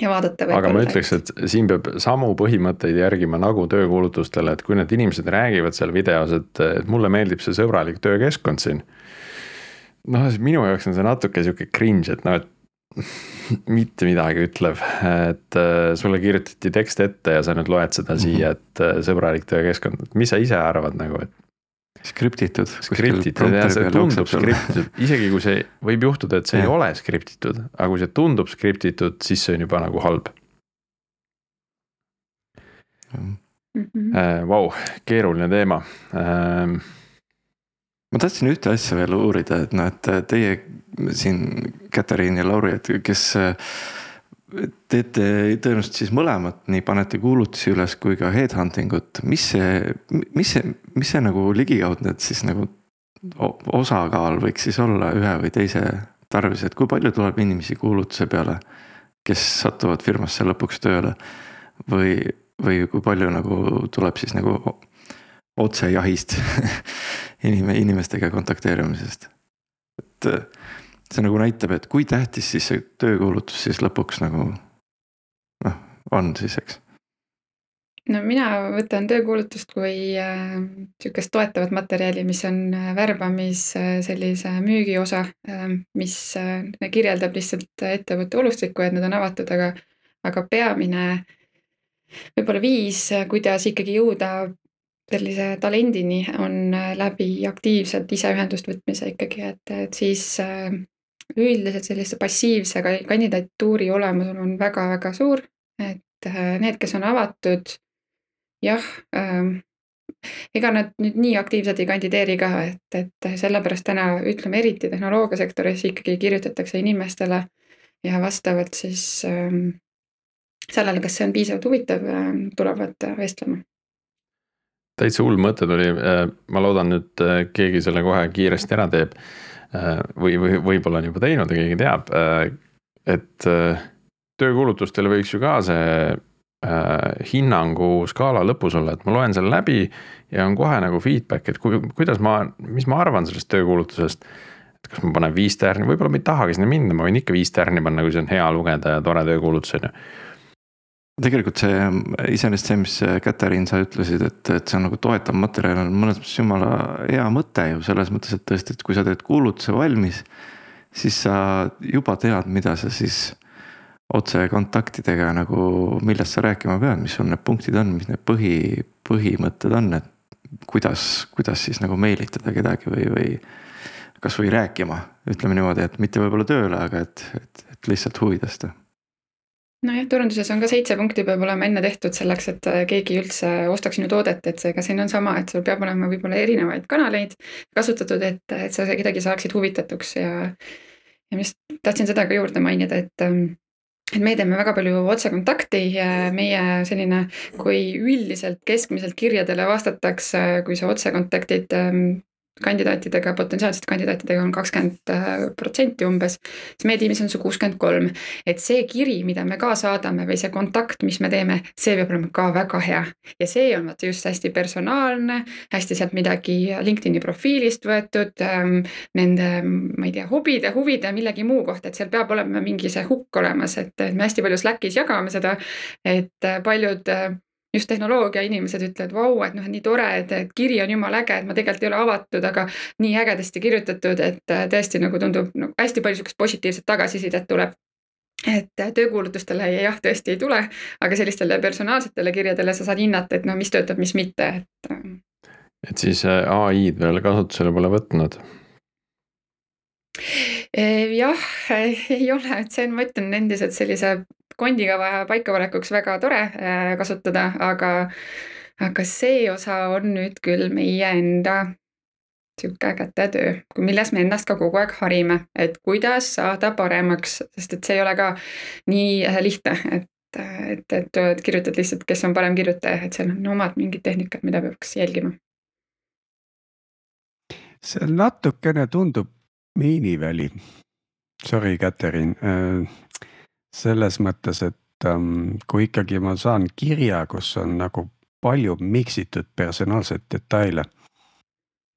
ja vaadata.
aga ma ütleks, et siin peab samu põhimõtteid järgima nagu töökuulutustele, et kui need inimesed räägivad seal videos, et, et mulle meeldib see sõbralik töökeskkond siin. noh, siis minu jaoks on see natuke sihuke cringe, et noh, et mitte midagi ütlev, et äh, sulle kirjutati tekst ette ja sa nüüd loed seda siia, mhm. et äh, sõbralik töökeskkond, mis sa ise arvad nagu, et
skriptitud.
skriptitud jah, see tundub skriptitud, isegi kui see võib juhtuda, et see ja. ei ole skriptitud, aga kui see tundub skriptitud, siis see on juba nagu halb. Äh, vau, keeruline teema ähm..
ma tahtsin ühte asja veel uurida, et noh, et teie siin, Katariin ja Lauri, et kes teete tõenäoliselt siis mõlemat, nii panete kuulutusi üles kui ka headhunting ut, mis see, mis see, mis see nagu ligikaudne siis nagu osakaal võiks siis olla ühe või teise tarvis, et kui palju tuleb inimesi kuulutuse peale, kes satuvad firmasse lõpuks tööle või, või kui palju nagu tuleb siis nagu otsejahist inim-, inimestega kontakteerimisest, et see nagu näitab, et kui tähtis siis see töökuulutus siis lõpuks nagu noh, on siis, eks.
no mina võtan töökuulutust kui äh, sihukest toetavat materjali, mis on äh, värbamis äh, sellise müügiosa äh,, mis äh, kirjeldab lihtsalt ettevõtte olustikku, et nad on avatud, aga, aga peamine võib-olla viis, kuidas ikkagi jõuda sellise talendini, on äh, läbi aktiivselt ise ühendust võtmise ikkagi, et, et siis äh, üldiselt sellise passiivse kandidatuuri olemasolu on väga-väga suur, et äh, need, kes on avatud, jah ähm,, ega nad nüüd nii aktiivselt ei kandideeri ka, et, et sellepärast täna ütleme, eriti tehnoloogiasektoris ikkagi kirjutatakse inimestele ja vastavalt siis ähm, sellele, kas see on piisavalt huvitav äh,, tulevad vestlema.
Täitsa hull mõte tuli, äh, ma loodan nüüd keegi selle kohe kiiresti ära teeb või, või võib-olla on juba teinud ja keegi teab, äh, et äh, töökuulutustel võiks ju ka see hinnangu skaala lõpus olla, et ma loen selle läbi ja on kohe nagu feedback, et kui, kuidas ma, mis ma arvan sellest töökuulutusest. et kas ma panen viis tärni, võib-olla ma ei tahagi sinna minna, ma võin ikka viis tärni panna, kui see on hea lugeda ja tore töökuulutus on ju
tegelikult see iseenesest see, mis Katariin, sa ütlesid, et, et see on nagu toetav materjal on mõnes mõttes jumala hea mõte ju selles mõttes, et tõesti, et kui sa teed kuulutuse valmis. siis sa juba tead, mida sa siis otsekontaktidega nagu, millest sa rääkima pead, mis sul need punktid on, mis need põhi, põhimõtted on, et. kuidas, kuidas siis nagu meelitada kedagi või, või kasvõi rääkima, ütleme niimoodi, et mitte võib-olla tööle, aga et, et, et lihtsalt huvi tõsta
nojah, turunduses on ka seitse punkti peab olema enne tehtud selleks, et äh, keegi üldse ostaks sinu toodet, et seega siin on sama, et sul peab olema võib-olla erinevaid kanaleid kasutatud, et, et sa kedagi saaksid huvitatuks ja. ja ma just tahtsin seda ka juurde mainida, et ähm, et me teeme väga palju otsekontakti ja meie selline, kui üldiselt keskmiselt kirjadele vastatakse, kui sa otsekontaktid ähm, kandidaatidega, potentsiaalsete kandidaatidega on kakskümmend äh, protsenti umbes, siis meie tiimis on see kuuskümmend kolm. et see kiri, mida me ka saadame või see kontakt, mis me teeme, see peab olema ka väga hea. ja see on vaata just hästi personaalne, hästi sealt midagi LinkedIni profiilist võetud ähm,, nende, ma ei tea, hobide, huvide, millegi muu kohta, et seal peab olema mingi see hukk olemas, et me hästi palju Slackis jagame seda, et äh, paljud äh, just tehnoloogia inimesed ütlevad, vau, et noh, nii tore, et, et kiri on jumala äge, et ma tegelikult ei ole avatud, aga nii ägedasti kirjutatud, et äh, tõesti nagu tundub nagu hästi palju sihukest positiivset tagasisidet tuleb et töökuulutustele jah, tõesti ei tule, aga sellistele personaalsetele kirjadele sa saad hinnata, et no mis töötab, mis mitte, et.
et siis äh, ai-d veel kasutusele pole võtnud?
jah, ei ole, et see on, ma ütlen endiselt sellise kondikava paikapanekuks väga tore äh, kasutada, aga, aga see osa on nüüd küll meie enda sihuke kätetöö, milles me ennast ka kogu aeg harime, et kuidas saada paremaks, sest et see ei ole ka nii äh, lihtne, et, et, et, et kirjutad lihtsalt, kes on parem kirjutaja, et seal on omad mingid tehnikad, mida peaks jälgima.
see natukene tundub miiniväli. Sorry, Katrin, äh, selles mõttes, et ähm, kui ikkagi ma saan kirja, kus on nagu palju miksitud personaalseid detaile.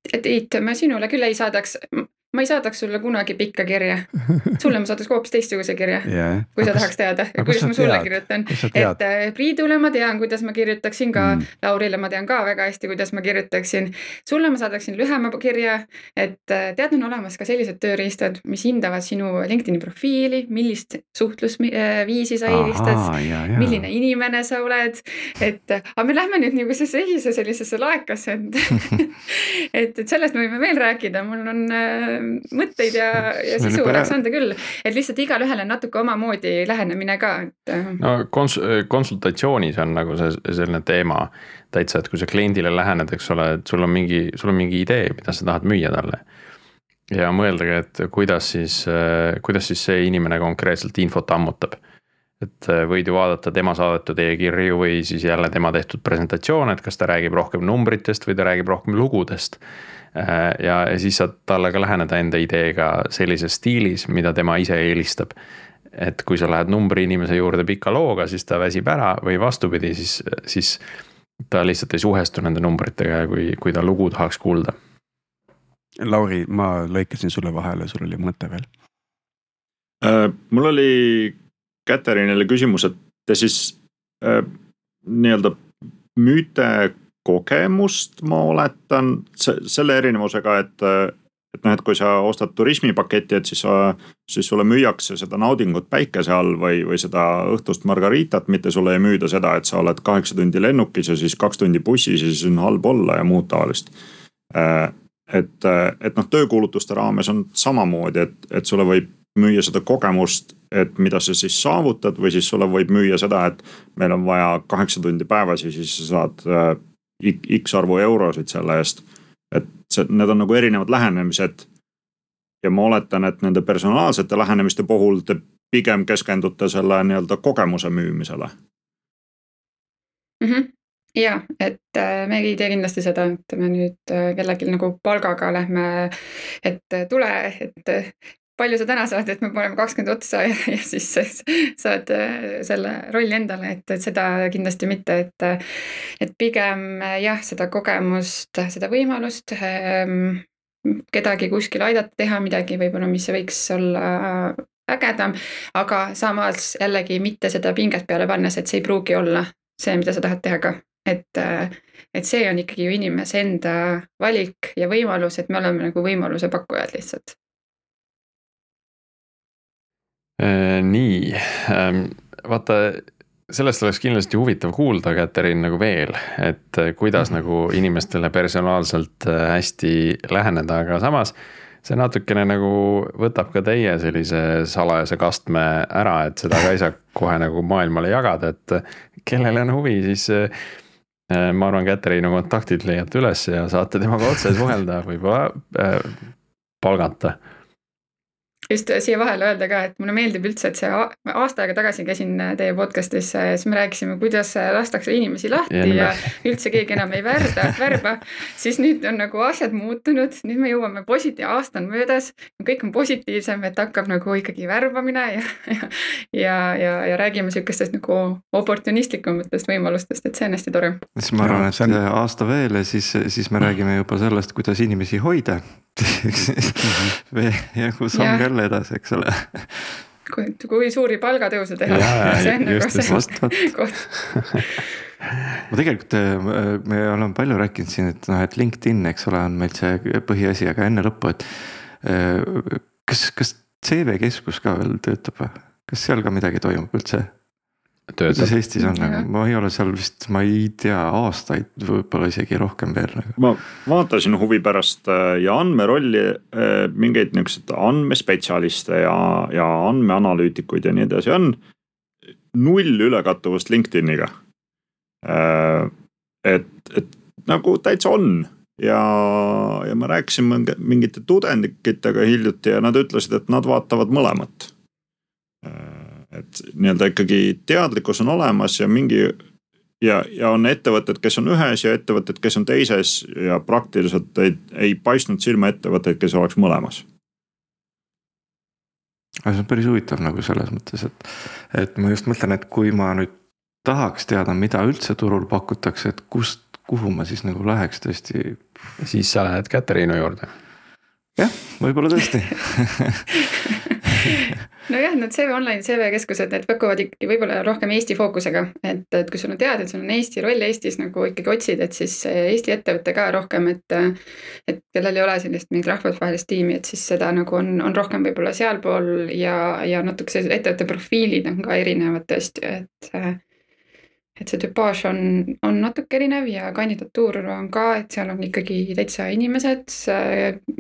Tiit, ma sinule küll ei saadaks, ma ei saadaks sulle kunagi pikka kirja. sulle ma saadaks hoopis teistsuguse kirja
yeah.,
kui sa tahaks teada, kuidas ma sulle tead? kirjutan. et äh, Priidule ma tean, kuidas ma kirjutaksin ka mm., Laurile ma tean ka väga hästi, kuidas ma kirjutaksin. sulle ma saadaksin lühema kirja, et äh, tead, on olemas ka sellised tööriistad, mis hindavad sinu LinkedIn'i profiili, millist suhtlusviisi sa eelistad, milline inimene sa oled. et aga me lähme nüüd nagu sellisesse sellisesse laekasse, et et, et sellest me võime veel rääkida, mul on mõtteid ja, ja sisu oleks anda küll, et lihtsalt igalühel on natuke omamoodi lähenemine ka, et. Äh.
no kons-, konsultatsioonis on nagu see selline teema täitsa, et kui sa kliendile lähened, eks ole, et sul on mingi, sul on mingi idee, mida sa tahad müüa talle. ja mõeldagi, et kuidas siis, äh, kuidas siis see inimene konkreetselt infot ammutab et äh, võid ju vaadata tema saadetud e-kirju või siis jälle tema tehtud presentatsioone, et kas ta räägib rohkem numbritest või ta räägib rohkem lugudest ja, ja siis saad talle ka läheneda enda ideega sellises stiilis, mida tema ise eelistab. et kui sa lähed numbri inimese juurde pika looga, siis ta väsib ära või vastupidi, siis, siis ta lihtsalt ei suhestu nende numbritega ja kui, kui ta lugu tahaks kuulda.
Lauri, ma lõikasin sulle vahele, sul oli mõte veel
äh,? mul oli Catherine'ile küsimus, et te siis äh, nii-öelda müüte kogemust, ma oletan, selle erinevusega, et, et noh, et kui sa ostad turismipaketti, et siis, siis sulle müüakse seda naudingut päikese all või, või seda õhtust margaritat, mitte sulle ei müüda seda, et sa oled kaheksa tundi lennukis ja siis kaks tundi bussis ja siis on halb olla ja muud taolist. et, et noh, töökuulutuste raames on samamoodi, et, et sulle võib müüa seda kogemust, et mida sa siis saavutad või siis sulle võib müüa seda, et meil on vaja kaheksa tundi päevas ja siis sa saad X arvu eurosid selle eest. et see, need on nagu erinevad lähenemised. ja ma oletan, et nende personaalsete lähenemiste puhul te pigem keskendute selle nii-öelda kogemuse müümisele
mm. -hmm ja, et äh, me ei tee kindlasti seda, et me nüüd äh, kellelgi nagu palgaga lähme, et tule, et palju sa täna saad, et me paneme kakskümmend otsa ja, ja siis saad äh, selle rolli endale, et, et seda kindlasti mitte, et. et pigem jah, seda kogemust, seda võimalust ähm, kedagi kuskil aidata teha midagi võib-olla, mis võiks olla ägedam, aga samas jällegi mitte seda pinget peale pannes, et see ei pruugi olla see, mida sa tahad teha ka, et et see on ikkagi ju inimese enda valik ja võimalus, et me oleme nagu võimaluse pakkujad lihtsalt
Äh, nii, ähm, vaata sellest oleks kindlasti huvitav kuulda, Katrin, nagu veel, et äh, kuidas mm -hmm. nagu inimestele personaalselt äh, hästi läheneda, aga samas. see natukene nagu võtab ka teie sellise salajase kastme ära, et seda ka ei saa kohe nagu maailmale jagada, et kellel on huvi, siis ma arvan, Katrini kontaktid leiate üles ja saate temaga otse suhelda, võib-olla palgata
just siia vahele öelda ka, et mulle meeldib üldse, et see aasta aega tagasi käisin teie podcast'is, siis me rääkisime, kuidas lastakse inimesi lahti ja, ja üldse keegi enam ei värda, värba. siis nüüd on nagu asjad muutunud, nüüd me jõuame positiivse, aasta on möödas, kõik on positiivsem, et hakkab nagu ikkagi värbamine ja, ja, ja, ja, ja räägime sihukestest nagu oportunistlikumatest võimalustest, et see on hästi tore.
siis ma arvan, et aasta veel ja siis, siis me räägime juba sellest, kuidas inimesi hoida jagu samm jälle edasi, eks ole.
kui, kui suuri palgatõuse teha. see on nagu see koht
ma tegelikult, äh, me oleme palju rääkinud siin, et noh, et LinkedIn, eks ole, on meil see põhiasi, aga enne lõppu, et. Äh, kas, kas CV keskus ka veel töötab või? kas seal ka midagi toimub üldse? Kuidas
töötab,
Eestis on nagu, ma ei ole seal vist, ma ei tea aastaid, võib-olla isegi rohkem veel
ma vaatasin huvi pärast äh, ja andmerolli äh, mingeid niisuguseid andmespetsialiste ja, ja andmeanalüütikuid ja nii edasi on. null ülekattuvust LinkedIniga. et, et nagu täitsa on ja, ja ma rääkisin mingi- mingite tudengitega hiljuti ja nad ütlesid, et nad vaatavad mõlemat. Et nii-öelda ikkagi teadlikkus on olemas ja mingi ja, ja on ettevõtted, kes on ühes ja ettevõtted, kes on teises ja praktiliselt ei, ei paistnud silma ettevõtteid, kes oleks mõlemas.
aga see on päris huvitav nagu selles mõttes, et, et ma just mõtlen, et kui ma nüüd tahaks teada, mida üldse turul pakutakse, et kust, kuhu ma siis nagu läheks tõesti.
siis sa lähed Katariinu juurde.
jah, võib-olla tõesti
nojah, need CV Online CV keskused, need pakuvad ikkagi võib-olla rohkem Eesti fookusega, et, et kui sul on teada, et sul on Eesti roll Eestis nagu ikkagi otsid, et siis Eesti ettevõte ka rohkem, et et kellel ei ole sellist mingit rahvusvahelist tiimi, et siis seda nagu on, on rohkem võib-olla sealpool ja, ja natuke sellised ettevõtte profiilid on ka erinevad tõesti, et et see tüpaaž on, on natuke erinev ja kandidatuur on ka, et seal on ikkagi täitsa inimesed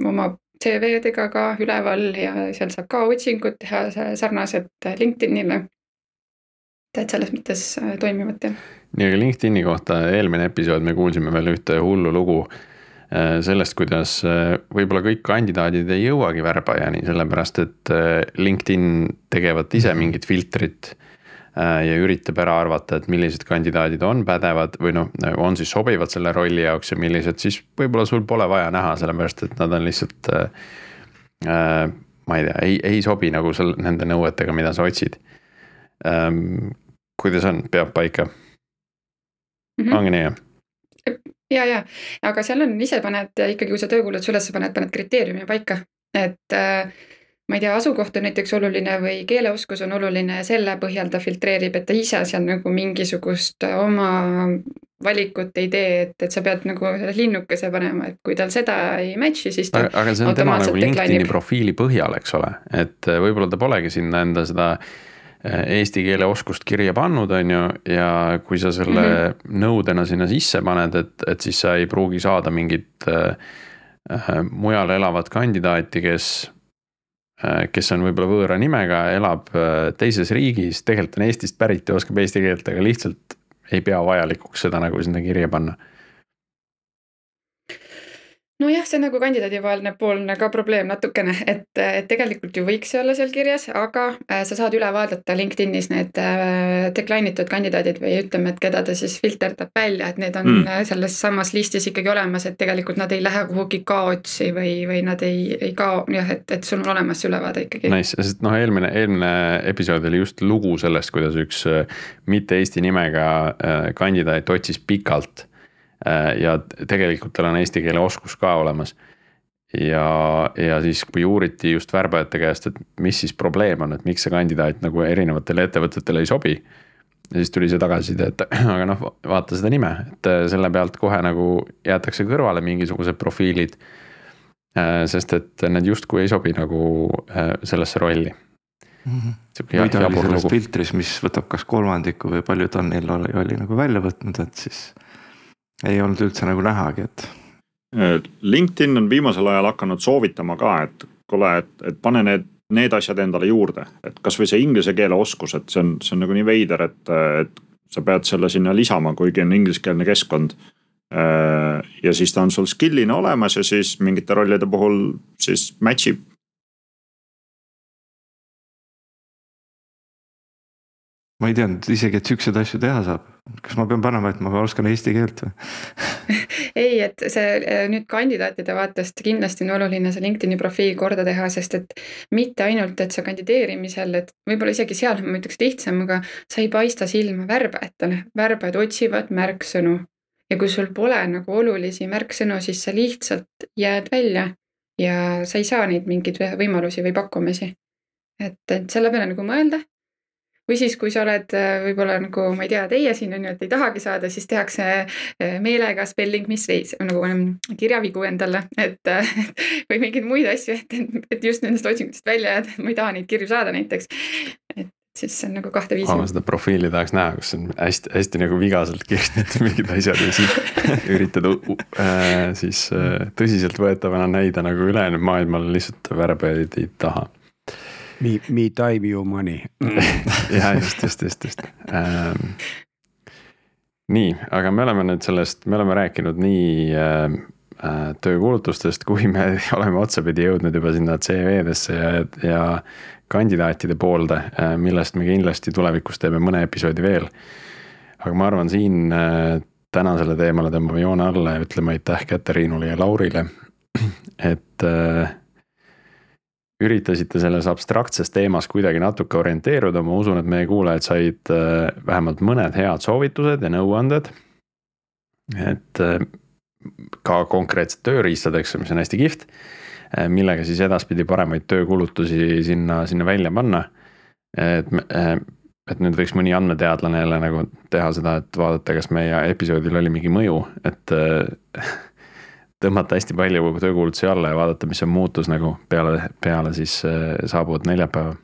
oma CV-dega ka üleval ja seal saab ka otsingut teha sa- sarnased LinkedInile. et selles mõttes äh, toimivad jah.
nii, aga LinkedIni kohta eelmine episood me kuulsime veel ühte hullu lugu äh, sellest, kuidas äh, võib-olla kõik kandidaadid ei jõuagi värbajani, sellepärast et äh, LinkedIn tegevat ise mingit filtrit äh, ja üritab ära arvata, et millised kandidaadid on pädevad või noh, on siis sobivad selle rolli jaoks ja millised siis võib-olla sul pole vaja näha, sellepärast et nad on lihtsalt äh,. Äh, ma ei tea, ei, ei sobi nagu seal nende nõuetega, mida sa otsid ähm,. kuidas on, peab paika?
Mhm.
ongi nii jah?
ja, ja, aga seal on ise paned ikkagi, kui sa töökuulutuse üles paned, paned kriteeriumi paika, et äh, ma ei tea, asukoht on näiteks oluline või keeleoskus on oluline ja selle põhjal ta filtreerib, et ta ise seal nagu mingisugust oma valikut ei tee, et, et sa pead nagu linnukese panema, et kui tal seda ei match'i, siis ta
aga, see on tema nagu LinkedIn'i
decline'ib.
profiili põhjal, eks ole, et äh, võib-olla ta polegi sinna enda seda äh, eesti keele oskust kirja pannud, on ju, ja kui sa selle mm. -hmm. nõudena sinna sisse paned, et, et siis sa ei pruugi saada mingit äh, äh, mujal elavat kandidaati, kes äh, kes on võib-olla võõra nimega, elab äh, teises riigis, tegelikult on Eestist pärit ja oskab eesti keelt, aga lihtsalt ei pea vajalikuks seda nagu sinna kirja panna.
nojah, see on nagu kandidaadivaheline poolne ka probleem natukene, et, et tegelikult ju võiks see olla seal kirjas, aga äh, sa saad üle vaadata LinkedInis need äh, decline itud kandidaadid või ütleme, et keda ta siis filterdab välja, et need on
Mm.
mm. selles samas listis ikkagi olemas, et tegelikult nad ei lähe kuhugi kaotsi või, või nad ei, ei kao jah, et, et sul on olemas see ülevaade ikkagi.
Nice, sest noh, eelmine, eelmine episood oli just lugu sellest, kuidas üks äh, mitte eesti nimega äh, kandidaat otsis pikalt. Ja t- tegelikult tal on eesti keele oskus ka olemas. ja, ja siis, kui uuriti just värbajate käest, et mis siis probleem on, et miks see kandidaat nagu erinevatele ettevõtetele ei sobi. ja siis tuli see tagasiside, et aga noh, vaata seda nime, et äh, selle pealt kohe nagu jäetakse kõrvale mingisugused profiilid. sest et need justkui ei sobi nagu äh, sellesse rolli.
või ta oli selles filtris, mis võtab kas kolmandiku või palju ta neil oli, oli nagu välja võtnud, et siis ei olnud üldse nagu nähagi, et
LinkedIn on viimasel ajal hakanud soovitama ka, et kuule, et, et pane need, need asjad endale juurde, et kasvõi see inglise keele oskus, et see on, see on nagu nii veider, et, et sa pead selle sinna lisama, kuigi on ingliskeelne keskkond. ja siis ta on sul skill'ina olemas ja siis mingite rollide puhul siis match ib
ma ei teadnud isegi, et siukseid asju teha saab. kas ma pean panema, et ma oskan eesti keelt või?
ei, et see äh, nüüd kandidaatide vaatest kindlasti on oluline see LinkedIni profiil korda teha, sest et mitte ainult, et sa kandideerimisel, et võib-olla isegi seal ma ütleks lihtsam, aga sa ei paista silma värbajatele, värbajad otsivad märksõnu. ja kui sul pole nagu olulisi märksõnu, siis sa lihtsalt jääd välja ja sa ei saa neid mingeid võimalusi või pakkumisi. et, et selle peale nagu mõelda või siis, kui sa oled äh, võib-olla nagu ma ei tea, teie siin on ju, et ei tahagi saada, siis tehakse äh, meelega spelling mistakes nagu ähm, kirjavigu endale, et äh, või mingeid muid asju, et, et just nendest otsingutest välja jääda, ma ei taha neid kirju saada näiteks. et, siis see on nagu kahte
oh, ma
viisi.
seda profiili tahaks näha, kus on hästi-hästi nagu vigaselt kirjutatud mingid asjad ja siis üritad äh, siis äh, tõsiseltvõetavana näida nagu ülejäänud maailmale lihtsalt värbajaid ei taha.
Me, me time you money.
ja just, just, just, just ähm,. nii, aga me oleme nüüd sellest, me oleme rääkinud nii äh, äh, töökuulutustest, kui me oleme otsapidi jõudnud juba sinna CV-desse ja, ja kandidaatide poolde, millest me kindlasti tulevikus teeme mõne episoodi veel. aga ma arvan, siin äh, tänasele teemale tõmbame joone alla ja ütleme aitäh Katariinule ja Laurile, et äh, üritasite selles abstraktses teemas kuidagi natuke orienteeruda, ma usun, et meie kuulajad said äh, vähemalt mõned head soovitused ja nõuanded. et äh, ka konkreetsed tööriistadeks, mis on hästi kihvt, millega siis edaspidi paremaid töökulutusi sinna, sinna välja panna. et, et nüüd võiks mõni andmeteadlane jälle nagu teha seda, et vaadata, kas meie episoodil oli mingi mõju, et tõmmata hästi palju töökuulutusi alla ja vaadata, mis on muutus nagu peale, peale siis saabuvat neljapäeva.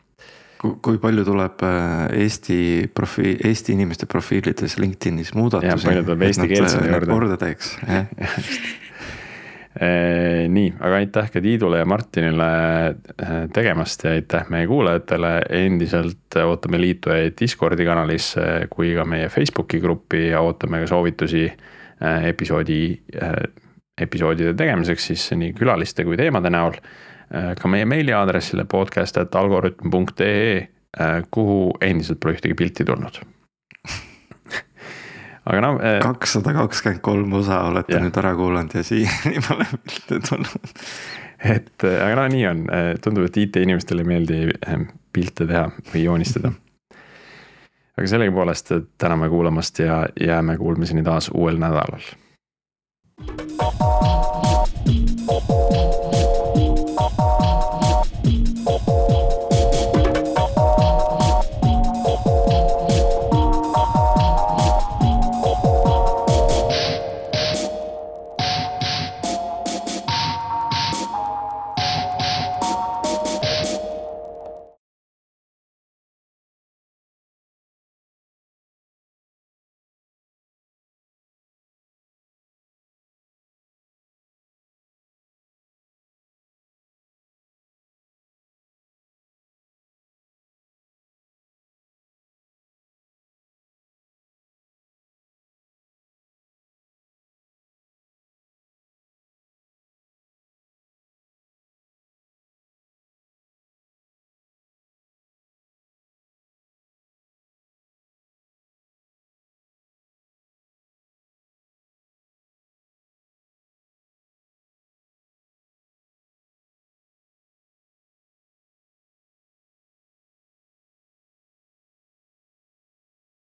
kui palju tuleb äh, Eesti profiil, Eesti inimeste profiilides LinkedInis muudatusi.
palju tuleb eestikeelsele juurde.
korda teeks, jah
nii, aga aitäh ka Tiidule ja Martinile tegemast ja aitäh meie kuulajatele, endiselt ootame liitujaid Discordi kanalisse kui ka meie Facebooki gruppi ja ootame ka soovitusi episoodi, episoodide tegemiseks siis nii külaliste kui teemade näol. ka meie meiliaadressile podcast.algorütm.ee, kuhu endiselt pole ühtegi pilti tulnud aga noh.
kakssada kakskümmend kolm osa olete ja. nüüd ära kuulanud ja siiani pole pilte tulnud.
et aga no nii on, tundub, et IT-inimestele ei meeldi pilte teha või joonistada. aga sellegipoolest täname kuulamast ja jääme kuulmiseni taas uuel nädalal Thank you.